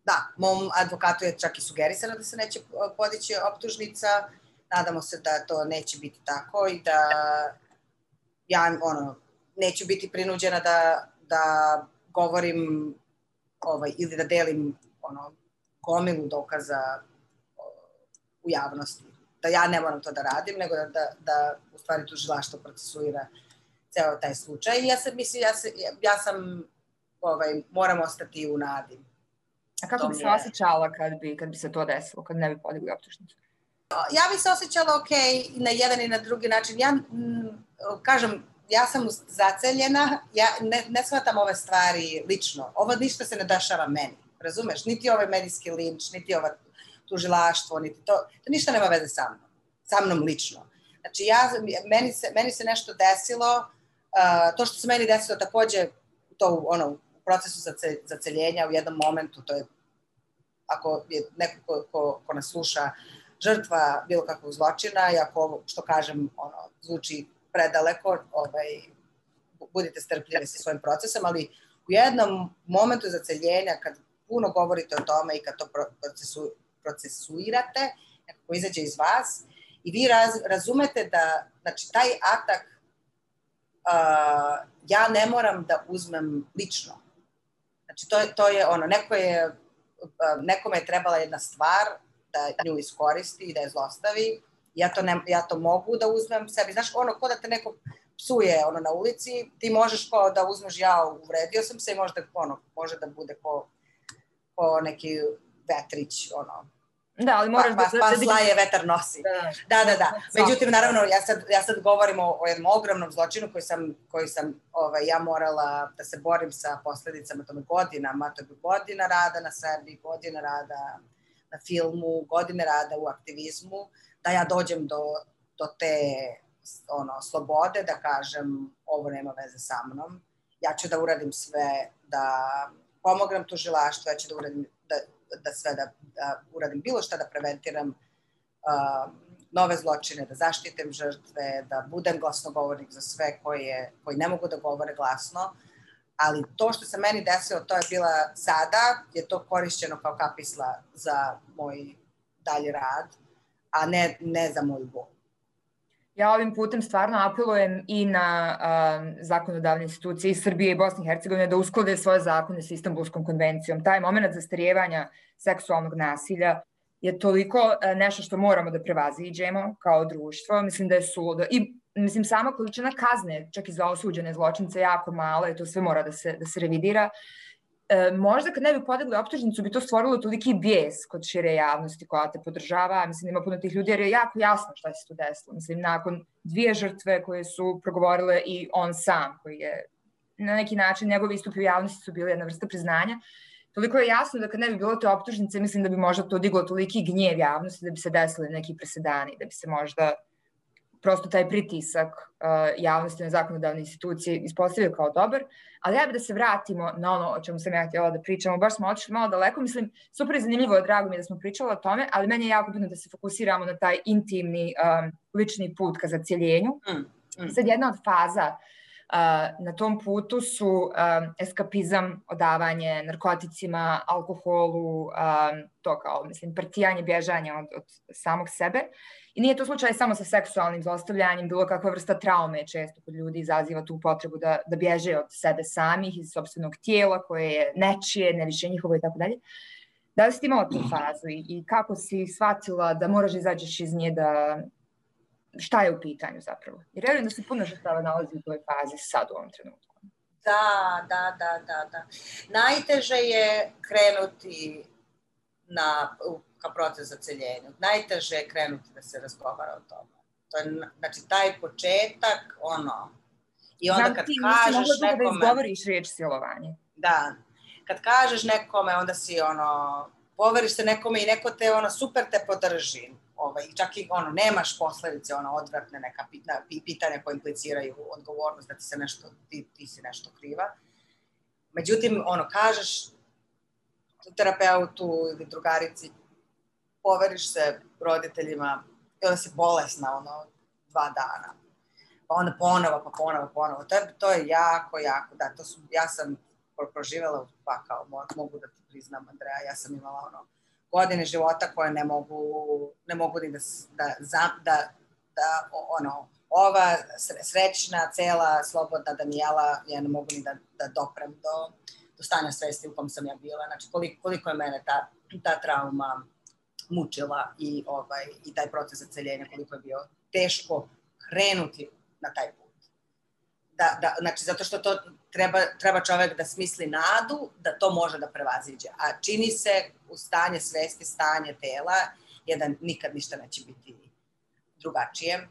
da, mom advokatu je čak i sugerisano da se neće podići optužnica. Nadamo se da to neće biti tako i da ja ono, neću biti prinuđena da, da govorim ovaj, ili da delim ono, gomilu dokaza u javnosti. Da ja ne moram to da radim, nego da, da, da u stvari tužilaštvo procesuira ceo taj slučaj. I ja sam, mislim, ja, se, ja sam, ovaj, moram ostati u nadi. A kako bi se osjećala kad bi, kad bi se to desilo, kad ne bi podigli optužnicu? Ja bi se osjećala ok na jedan i na drugi način. Ja m, kažem, ja sam zaceljena, ja ne, ne shvatam ove stvari lično. Ovo ništa se ne dešava meni, razumeš? Niti ovaj medijski linč, niti ova tužilaštvo, niti to, to ništa nema veze sa mnom, sa mnom lično. Znači, ja, meni, se, meni se nešto desilo, uh, to što se meni desilo takođe, to ono, u procesu zaceljenja u jednom momentu, to je, ako je neko ko, ko, ko nas sluša, žrtva bilo kakvog zločina i ako ovo što kažem ono, zvuči predaleko, ovaj, budite strpljivi sa svojim procesom, ali u jednom momentu zaceljenja, kad puno govorite o tome i kad to procesu, procesuirate, nekako izađe iz vas, i vi raz, razumete da, znači, taj atak uh, ja ne moram da uzmem lično. Znači, to, to je ono, neko je, uh, nekome je trebala jedna stvar da nju iskoristi i da je zlostavi, ja to, ne, ja to mogu da uzmem sebi. Znaš, ono, ko da te neko psuje ono, na ulici, ti možeš kao da uzmeš ja uvredio sam se i možda, ono, može da bude ko, ko neki vetrić, ono, Da, ali moraš pa, pa, da... Pa, pa slaje vetar nosi. Da, da, da. da. Međutim, naravno, ja sad, ja sad govorim o, o jednom ogromnom zločinu koji sam, koji sam ovaj, ja morala da se borim sa posledicama tome godinama, to je godina rada na sebi, godina rada na filmu, godine rada u aktivizmu, da ja dođem do, do te ono, slobode, da kažem ovo nema veze sa mnom, ja ću da uradim sve da pomognem tužilaštvu, ja ću da uradim da, da sve da, da uradim bilo šta da preventiram uh, nove zločine, da zaštitem žrtve, da budem glasnogovornik za sve koje, koji ne mogu da govore glasno, ali to što se meni desilo, to je bila sada, je to korišćeno kao kapisla za moj dalji rad, a ne, ne za moju bol. Ja ovim putem stvarno apelujem i na zakonodavne institucije i Srbije i Bosne i Hercegovine da usklade svoje zakone sa Istanbulskom konvencijom. Taj moment zastarijevanja seksualnog nasilja je toliko uh, nešto što moramo da prevaziđemo kao društvo. Mislim da je suludo. I mislim, sama količina kazne, čak i za osuđene zločince, jako mala i to sve mora da se, da se revidira. E, možda kad ne bi podigli optužnicu bi to stvorilo toliki bijes kod šire javnosti koja te podržava, mislim ima puno tih ljudi jer je jako jasno šta se tu desilo. Mislim, nakon dvije žrtve koje su progovorile i on sam, koji je na neki način njegovi istupi u javnosti su bili jedna vrsta priznanja, toliko je jasno da kad ne bi bilo te optužnice, mislim da bi možda to diglo toliki gnjev javnosti da bi se desili neki presedani, da bi se možda prosto taj pritisak uh, javnosti na zakonodavne institucije ispostavio kao dobar, ali ja bih da se vratimo na ono o čemu sam ja htjela da pričamo, baš smo otišli malo daleko, mislim, super je zanimljivo, drago mi je da smo pričali o tome, ali meni je jako bitno da se fokusiramo na taj intimni, um, lični put ka zacijeljenju. Mm, mm. Sad jedna od faza uh, na tom putu su eskapizam, odavanje narkoticima, alkoholu, to kao, mislim, partijanje, bježanje od, od samog sebe. I nije to slučaj samo sa seksualnim zlostavljanjem, bilo kakva vrsta traume često kod ljudi izaziva tu potrebu da, da bježe od sebe samih, iz sobstvenog tijela koje je nečije, ne više njihovo i tako dalje. Da li si imala tu fazu i, i kako si shvatila da moraš da izađeš iz nje da šta je u pitanju zapravo? Jer vjerujem da se puno žrtava nalazi u toj fazi sad u ovom trenutku. Da, da, da, da, da. Najteže je krenuti na, ka proces zaceljenja. Najteže je krenuti da se razgovara o tome. To je, znači, taj početak, ono, i onda kad ti, kažeš da nekome... da izgovoriš riječ silovanje. Da, kad kažeš nekome, onda si ono, poveriš se nekome i neko te ono super te podrži, ovaj, čak i ono, nemaš posledice, ono, odvratne neka pitanja, pitanja koje impliciraju odgovornost da ti se nešto, ti, ti si nešto kriva. Međutim, ono, kažeš terapeutu ili drugarici, poveriš se roditeljima i onda si bolesna, ono, dva dana. Pa onda ponovo, pa ponovo, ponovo. To je, to je jako, jako, da, to su, ja sam proživjela, pa kao mogu da ti priznam, Andreja, ja sam imala ono, godine života koje ne mogu, ne mogu ni da, da, da, da ono, ova srećna, cela, slobodna Daniela, ja ne mogu ni da, da doprem do, do stanja svesti u kom sam ja bila. Znači, koliko, koliko je mene ta, ta trauma mučila i, ovaj, i taj proces zaceljenja, koliko je bio teško krenuti na taj put. Da, da, znači, zato što to treba, treba čovek da smisli nadu da to može da prevaziđe. A čini se u stanje svesti, stanje tela, jedan nikad ništa neće biti drugačije.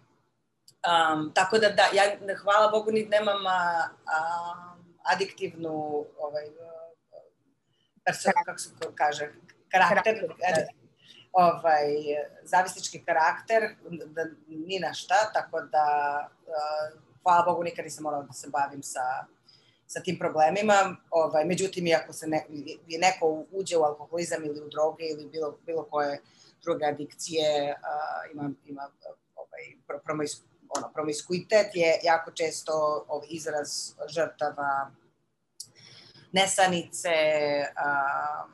Um, tako da, da, ja hvala Bogu ni nemam a, a, adiktivnu ovaj, perso, kako se kaže, karakter, karakter. ovaj, zavisnički karakter, da, ni na šta, tako da uh, hvala Bogu nikad nisam morala da se bavim sa sa tim problemima. Ovaj, međutim, iako se ne, je neko uđe u alkoholizam ili u droge ili bilo, bilo koje druge adikcije, uh, ima, ima ovaj, promis, ono, promiskuitet je jako često ovaj, izraz žrtava nesanice, um,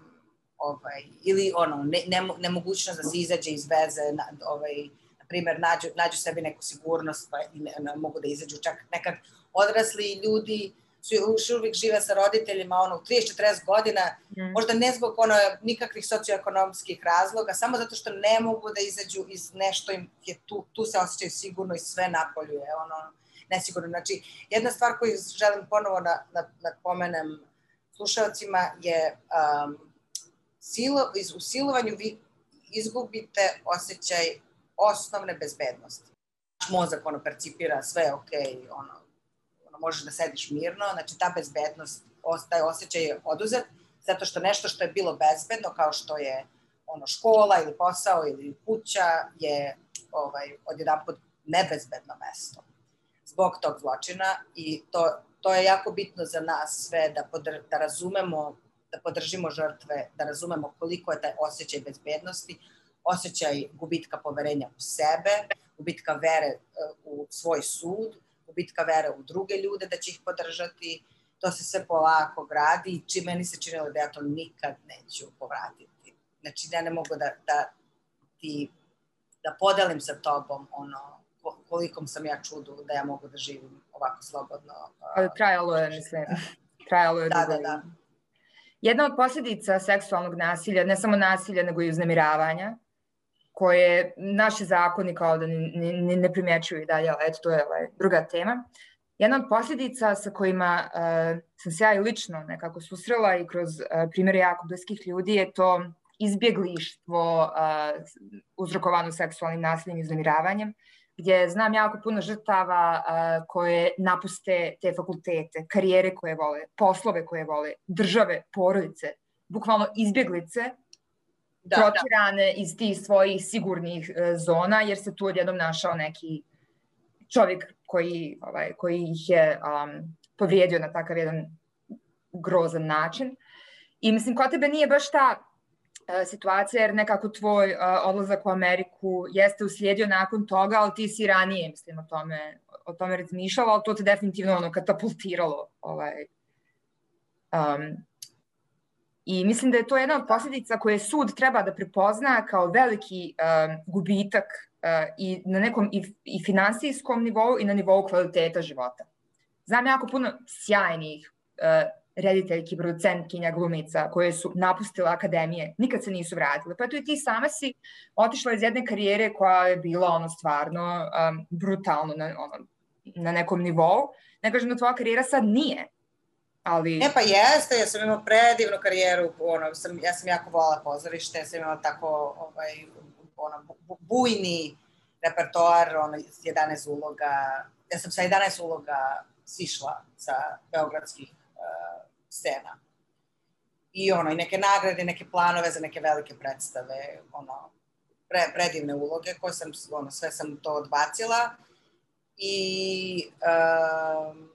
ovaj, ili ono, ne, ne, nemogućnost da se izađe iz veze, na, ovaj, na primer, nađu, nađu sebi neku sigurnost pa i ne, ne, mogu da izađu čak nekad odrasli ljudi su još uvijek žive sa roditeljima ono, u 30-40 godina, mm. možda ne zbog ono, nikakvih socioekonomskih razloga, samo zato što ne mogu da izađu iz nešto im je tu, tu se osjećaju sigurno i sve napoljuje, ono, nesigurno. Znači, jedna stvar koju želim ponovo da, da, da pomenem slušalcima je um, silo, iz, u silovanju vi izgubite osjećaj osnovne bezbednosti. Mozak ono percipira sve ok, ono, možeš da sediš mirno, znači ta bezbednost, taj osjećaj je oduzet, zato što nešto što je bilo bezbedno, kao što je ono škola ili posao ili kuća, je ovaj, odjedan put nebezbedno mesto zbog tog zločina i to, to je jako bitno za nas sve da, podr, da razumemo, da podržimo žrtve, da razumemo koliko je taj osjećaj bezbednosti, osjećaj gubitka poverenja u sebe, gubitka vere uh, u svoj sud, gubitka vere u druge ljude, da će ih podržati, to se sve polako gradi i či meni se činilo da ja to nikad neću povratiti. Znači, ja ne mogu da, da ti, da podelim sa tobom ono, kolikom sam ja čudu da ja mogu da živim ovako slobodno. Ali trajalo je, mislim, trajalo je da. Da, da. Jedna od posljedica seksualnog nasilja, ne samo nasilja, nego i uznemiravanja, koje naši zakoni kao da ne, ne, ne primjećuju i dalje, ali eto, to je ovaj, druga tema. Jedna od posljedica sa kojima uh, sam se ja i lično nekako susrela i kroz uh, primere jako bliskih ljudi je to izbjeglištvo uh, uzrokovano seksualnim nasiljem i uznemiravanjem, gdje znam jako puno žrtava uh, koje napuste te fakultete, karijere koje vole, poslove koje vole, države, porodice, bukvalno izbjeglice da, protirane da. iz tih svojih sigurnih e, zona, jer se tu odjednom našao neki čovjek koji, ovaj, koji ih je um, povrijedio na takav jedan grozan način. I mislim, kod tebe nije baš ta uh, situacija, jer nekako tvoj uh, odlazak u Ameriku jeste uslijedio nakon toga, ali ti si ranije, mislim, o tome, o tome razmišljala, ali to te definitivno ono katapultiralo ovaj, um, I mislim da je to jedna od posljedica koje sud treba da prepozna kao veliki uh, gubitak uh, i na nekom i, i finansijskom nivou i na nivou kvaliteta života. Znam jako puno sjajnih uh, rediteljki, producentkinja, glumica koje su napustile akademije, nikad se nisu vratile. Pa tu i ti sama si otišla iz jedne karijere koja je bila ono stvarno um, brutalno na, ono, na nekom nivou. Ne kažem da tvoja karijera sad nije, ali... E pa jeste, ja sam imala predivnu karijeru, ono, sam, ja sam jako volala pozorište, ja sam imala tako ovaj, ono, bujni repertoar, ono, 11 uloga, ja sam sa 11 uloga sišla sa beogradskih uh, scena. i ono, i neke nagrade, neke planove za neke velike predstave, ono, pre, predivne uloge koje sam, ono, sve sam to odbacila i um,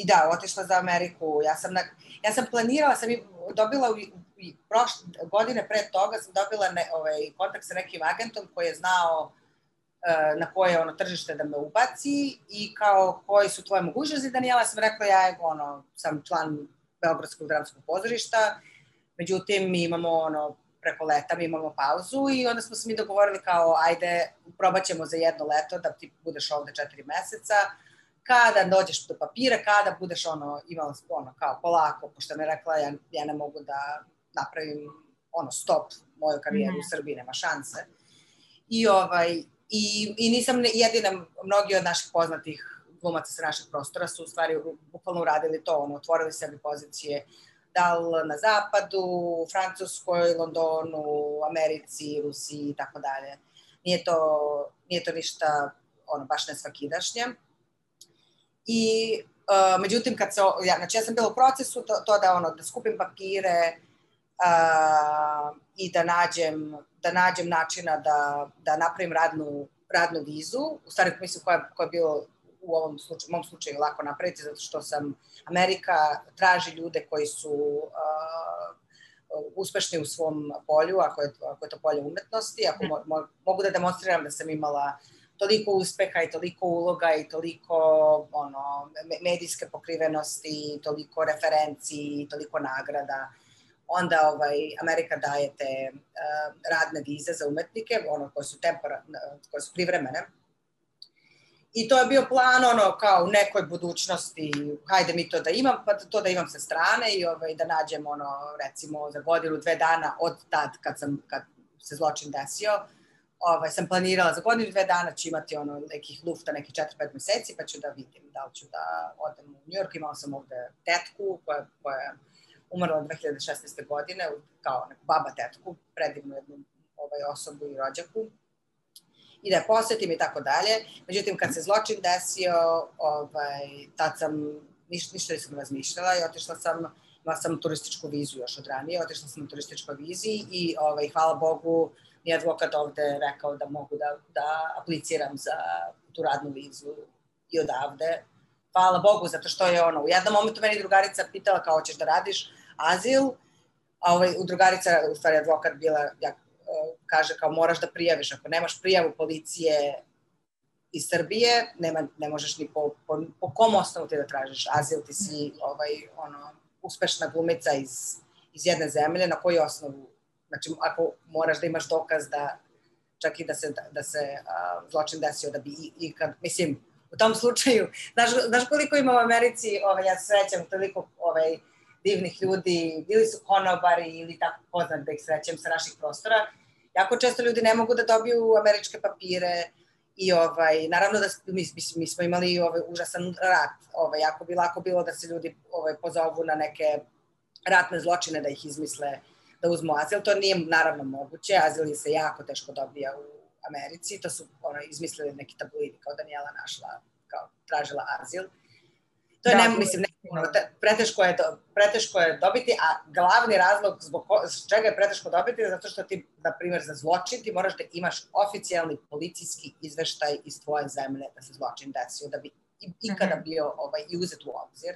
i da, otišla za Ameriku. Ja sam, na, ja sam planirala, sam i dobila u, i prošle godine pre toga sam dobila ne, ovaj, kontakt sa nekim agentom koji je znao uh, na koje ono tržište da me ubaci i kao koji su tvoje mogućnosti. Daniela sam rekla ja ono, sam član Beogradskog dramskog pozorišta, međutim mi imamo ono, preko leta mi imamo pauzu i onda smo se mi dogovorili kao ajde probat ćemo za jedno leto da ti budeš ovde četiri meseca kada dođeš do papira, kada budeš ono, imala ono, kao polako, pošto mi je rekla, ja, ja ne mogu da napravim ono, stop moju karijeru mm. u Srbiji, nema šanse. I, ovaj, i, i nisam jedina, mnogi od naših poznatih glumaca sa naših prostora su u stvari bukvalno uradili to, ono, otvorili sebi pozicije da li na zapadu, Francuskoj, Londonu, Americi, Rusiji i tako dalje. Nije to, nije to ništa ono, baš nesvakidašnje. I uh, međutim, kad se, ja, znači ja sam bila u procesu to, to da, ono, da skupim papire uh, i da nađem, da nađem načina da, da napravim radnu, radnu vizu, u stvari mislim koja, koja je bilo u ovom slučaju, mom slučaju lako napraviti, zato što sam Amerika traži ljude koji su uh, uspešni u svom polju, ako je, ako je to polje umetnosti, ako mo, mo, mogu da demonstriram da sam imala toliko uspeha i toliko uloga i toliko ono, medijske pokrivenosti, toliko referenci i toliko nagrada, onda ovaj, Amerika daje te uh, radne vize za umetnike, ono, koje su, tempora, koje su privremene, I to je bio plan ono kao u nekoj budućnosti, hajde mi to da imam, pa to da imam sa strane i ovaj, da nađem ono recimo za godinu, dve dana od tad kad, sam, kad se zločin desio, ovaj, sam planirala za godinu, dve dana ću imati ono nekih lufta, nekih 4-5 meseci, pa ću da vidim da li ću da odem u New York. Imala sam ovde tetku koja, koja je umrla 2016. godine, kao neku baba tetku, predivnu jednu ovaj, osobu i rođaku i da je posetim i tako dalje. Međutim, kad se zločin desio, ovaj, tad sam ništa, ništa nisam razmišljala i otišla sam, imala sam turističku vizu još od ranije, otišla sam na turističkoj viziji i ovaj, hvala Bogu mi je advokat ovde rekao da mogu da, da apliciram za tu radnu vizu i odavde. Hvala Bogu, zato što je ono, u jednom momentu meni drugarica pitala kao hoćeš da radiš azil, a ovaj, u drugarica, u stvari advokat bila, ja kaže kao moraš da prijaviš, ako nemaš prijavu policije iz Srbije, nema, ne možeš ni po, po, po kom osnovu ti da tražiš azil, ti si ovaj, ono, uspešna glumica iz, iz jedne zemlje, na koji osnovu, znači ako moraš da imaš dokaz da čak i da se, da se a, zločin desio, da bi i, i kad, mislim, u tom slučaju, znaš, znaš koliko ima u Americi, ovaj, ja srećam toliko ovaj, divnih ljudi, bili su konobari ili tako poznat da ih srećem sa naših prostora, jako često ljudi ne mogu da dobiju američke papire i ovaj, naravno da mi, mi smo imali ovaj užasan rat, ovaj, jako bi lako bilo da se ljudi ovaj, pozovu na neke ratne zločine da ih izmisle da uzmu azil, to nije naravno moguće, azil se jako teško dobija u Americi, to su ono, izmislili neki tabloidi kao Daniela našla, kao tražila azil. To je, da, ne, mislim, ne, preteško, je, preteško je dobiti, a glavni razlog zbog ko, čega je preteško dobiti je zato što ti, na primjer, za zločin ti moraš da imaš oficijalni policijski izveštaj iz tvoje zemlje da se zločin desio, da bi ikada mhm. bio ovaj, i uzet u obzir.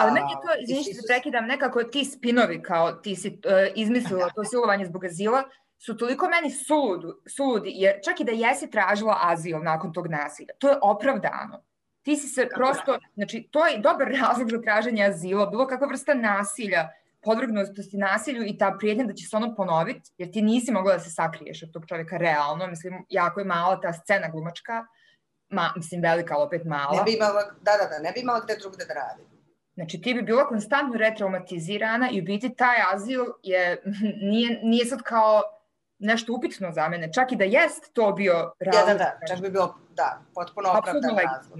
Ali meni je to, izvini što prekidam, nekako ti spinovi kao ti si uh, izmislila to silovanje zbog azila, su toliko meni suludu, suludi, jer čak i da jesi tražila azil nakon tog nasilja, to je opravdano. Ti si se Kako prosto, da? znači to je dobar razlog za traženje azila, bilo kakva vrsta nasilja, podvrgnutosti nasilju i ta prijednja da će se ono ponoviti, jer ti nisi mogla da se sakriješ od tog čovjeka realno, mislim, jako je mala ta scena glumačka, ma, mislim, velika, ali opet mala. Ne bi imala, da, da, da, ne bi imala gde drugde da radi. Znači, ti bi bila konstantno retraumatizirana i u biti taj azil je, nije, nije sad kao nešto upitno za mene, čak i da jest to bio razlog. Da, da, da, čak bi bilo, da, potpuno opravdan razlog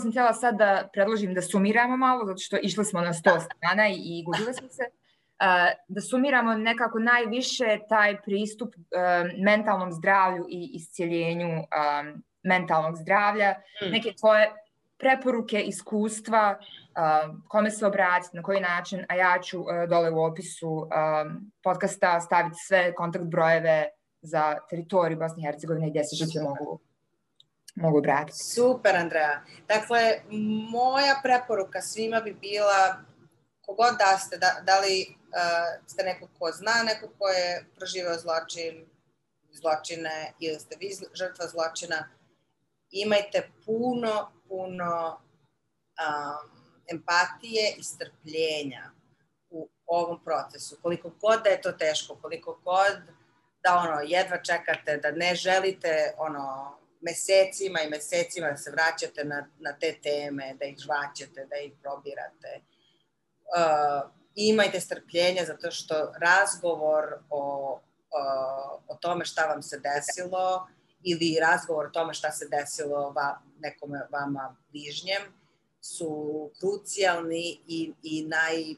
sam htjela sad da predložim da sumiramo malo, zato što išli smo na sto da. strana i, i gubile smo se. Uh, da sumiramo nekako najviše taj pristup mentalnom zdravlju i iscijeljenju um, mentalnog zdravlja, mm. neke tvoje preporuke, iskustva, kome se obratiti, na koji način, a ja ću dole u opisu podcasta staviti sve kontakt brojeve za teritoriju Bosne i Hercegovine gde se žrtve mogu mogu obratiti. Super, Andreja. Dakle, moja preporuka svima bi bila kogod da ste, da, da li uh, ste neko ko zna neko ko je proživao zločin, zločine ili ste vi žrtva zločina, imajte puno, puno um, empatije i strpljenja u ovom procesu. Koliko god da je to teško, koliko god da ono, jedva čekate, da ne želite ono, mesecima i mesecima da se vraćate na, na te teme, da ih žvaćete, da ih probirate. Uh, imajte strpljenja zato što razgovor o, o, o tome šta vam se desilo ili razgovor o tome šta se desilo va, nekome vama bližnjem su krucijalni i, i naj,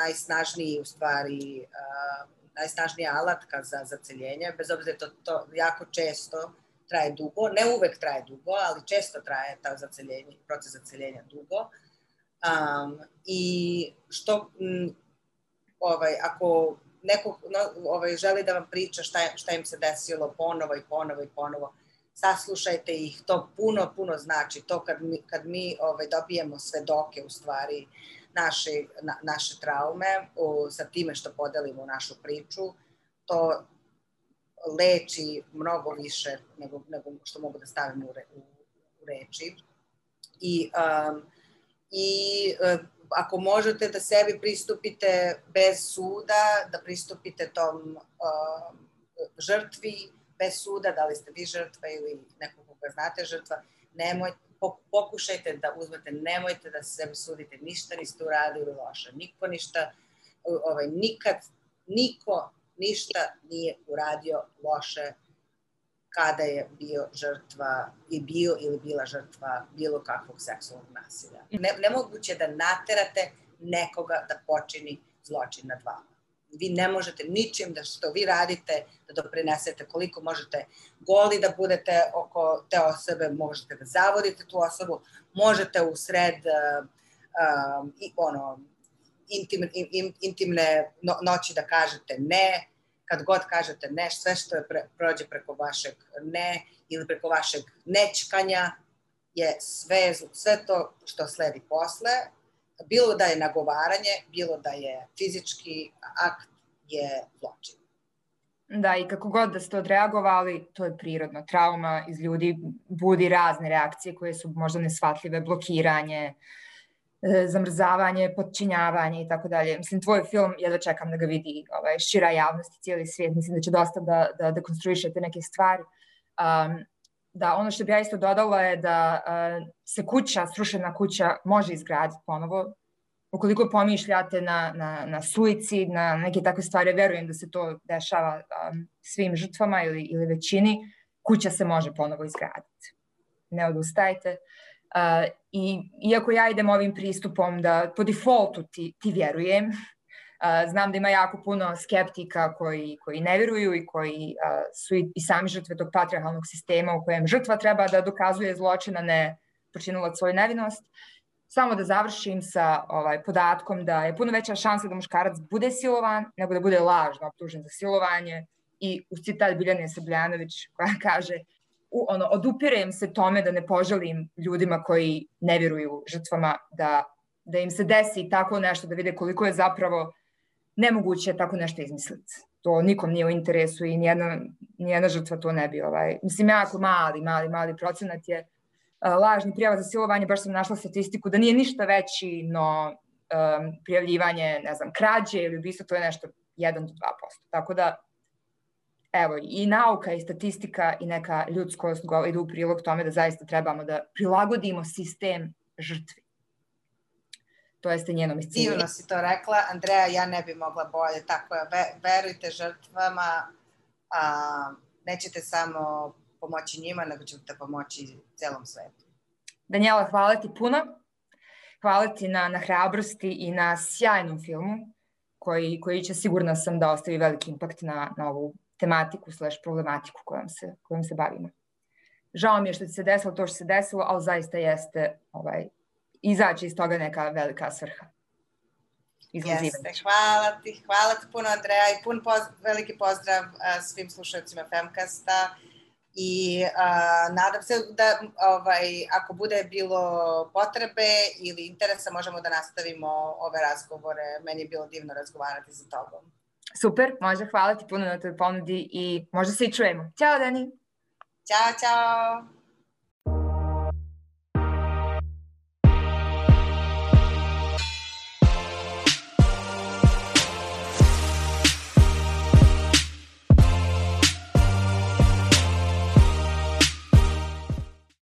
najsnažniji u stvari uh, najsnažnija alatka za zaceljenje, bez obzira da to, to jako često traje dugo, ne uvek traje dugo, ali često traje ta zaceljenje, proces zaceljenja dugo. Um, I što, m, ovaj, ako neko no, ovaj, želi da vam priča šta, šta im se desilo ponovo i ponovo i ponovo, saslušajte ih, to puno, puno znači. To kad mi, kad mi ovaj, dobijemo svedoke u stvari naše, na, naše traume o, sa time što podelimo našu priču, to leči mnogo više nego, nego što mogu da stavim u, re, u, u reči. I, um, i uh, ako možete da sebi pristupite bez suda, da pristupite tom uh, žrtvi bez suda, da li ste vi žrtva ili nekog koga znate žrtva, nemojte, pokušajte da uzmete, nemojte da sebi sudite, ništa niste uradili loše, niko ništa, ovaj, nikad, niko ništa nije uradio loše kada je bio žrtva i bio ili bila žrtva bilo kakvog seksualnog nasilja. Ne, nemoguće da naterate nekoga da počini zločin nad vama. Vi ne možete ničim da što vi radite da doprinesete koliko možete goli da budete oko te osobe, možete da zavodite tu osobu, možete u sred uh, uh, i, ono, intim, in, intimne no, noći da kažete ne, kad god kažete ne, sve što je pre, prođe preko vašeg ne ili preko vašeg nečkanja je sve, sve to što sledi posle, bilo da je nagovaranje, bilo da je fizički akt, je zločin. Da, i kako god da ste odreagovali, to je prirodno. Trauma iz ljudi budi razne reakcije koje su možda nesvatljive, blokiranje, e, zamrzavanje, podčinjavanje i tako dalje. Mislim, tvoj film, ja da čekam da ga vidi ovaj, šira javnost i cijeli svijet. Mislim da će dosta da, da dekonstruišete neke stvari. Um, da ono što bi ja isto dodala je da uh, se kuća, srušena kuća može izgraditi ponovo. Ukoliko pomišljate na, na, na suicid, na neke takve stvari, verujem da se to dešava um, svim žrtvama ili, ili većini, kuća se može ponovo izgraditi. Ne odustajte. Uh, I iako ja idem ovim pristupom da po defaultu ti, ti vjerujem, znam da ima jako puno skeptika koji, koji ne veruju i koji su i, i sami žrtve tog patriarhalnog sistema u kojem žrtva treba da dokazuje zločina, ne počinula svoju nevinost. Samo da završim sa ovaj, podatkom da je puno veća šansa da muškarac bude silovan nego da bude lažno optužen za silovanje i u citat Biljane Sabljanović koja kaže u, ono, odupirem se tome da ne poželim ljudima koji ne vjeruju žrtvama da, da im se desi tako nešto, da vide koliko je zapravo nemoguće je tako nešto izmisliti. To nikom nije u interesu i nijedna, nijedna žrtva to ne bi. Ovaj. Mislim, jako mali, mali, mali procenat je uh, lažni prijava za silovanje. Baš sam našla statistiku da nije ništa veći, no um, prijavljivanje, ne znam, krađe ili ubistvo, to je nešto 1 do 2%. Tako da, evo, i nauka i statistika i neka ljudskost idu u prilog tome da zaista trebamo da prilagodimo sistem žrtvi to jeste njenom isciljenju. Divno si to rekla, Andreja, ja ne bi mogla bolje, tako je, verujte žrtvama, a, nećete samo pomoći njima, nego ćete pomoći celom svetu. Danijela, hvala ti puno. Hvala ti na, na hrabrosti i na sjajnom filmu, koji, koji će sigurna sam da ostavi veliki impakt na, na ovu tematiku slash problematiku kojom se, kojom se bavimo. žao mi je što ti se desilo to što se desilo, ali zaista jeste ovaj, izaći iz toga neka velika svrha. Jeste, hvala ti, hvala ti puno Andreja i pun poz, veliki pozdrav uh, svim slušalcima Femkasta i uh, nadam se da ovaj, ako bude bilo potrebe ili interesa možemo da nastavimo ove razgovore. Meni je bilo divno razgovarati sa tobom. Super, može, hvala ti puno na toj ponudi i možda se i čujemo. Ćao Dani! Ćao, čao!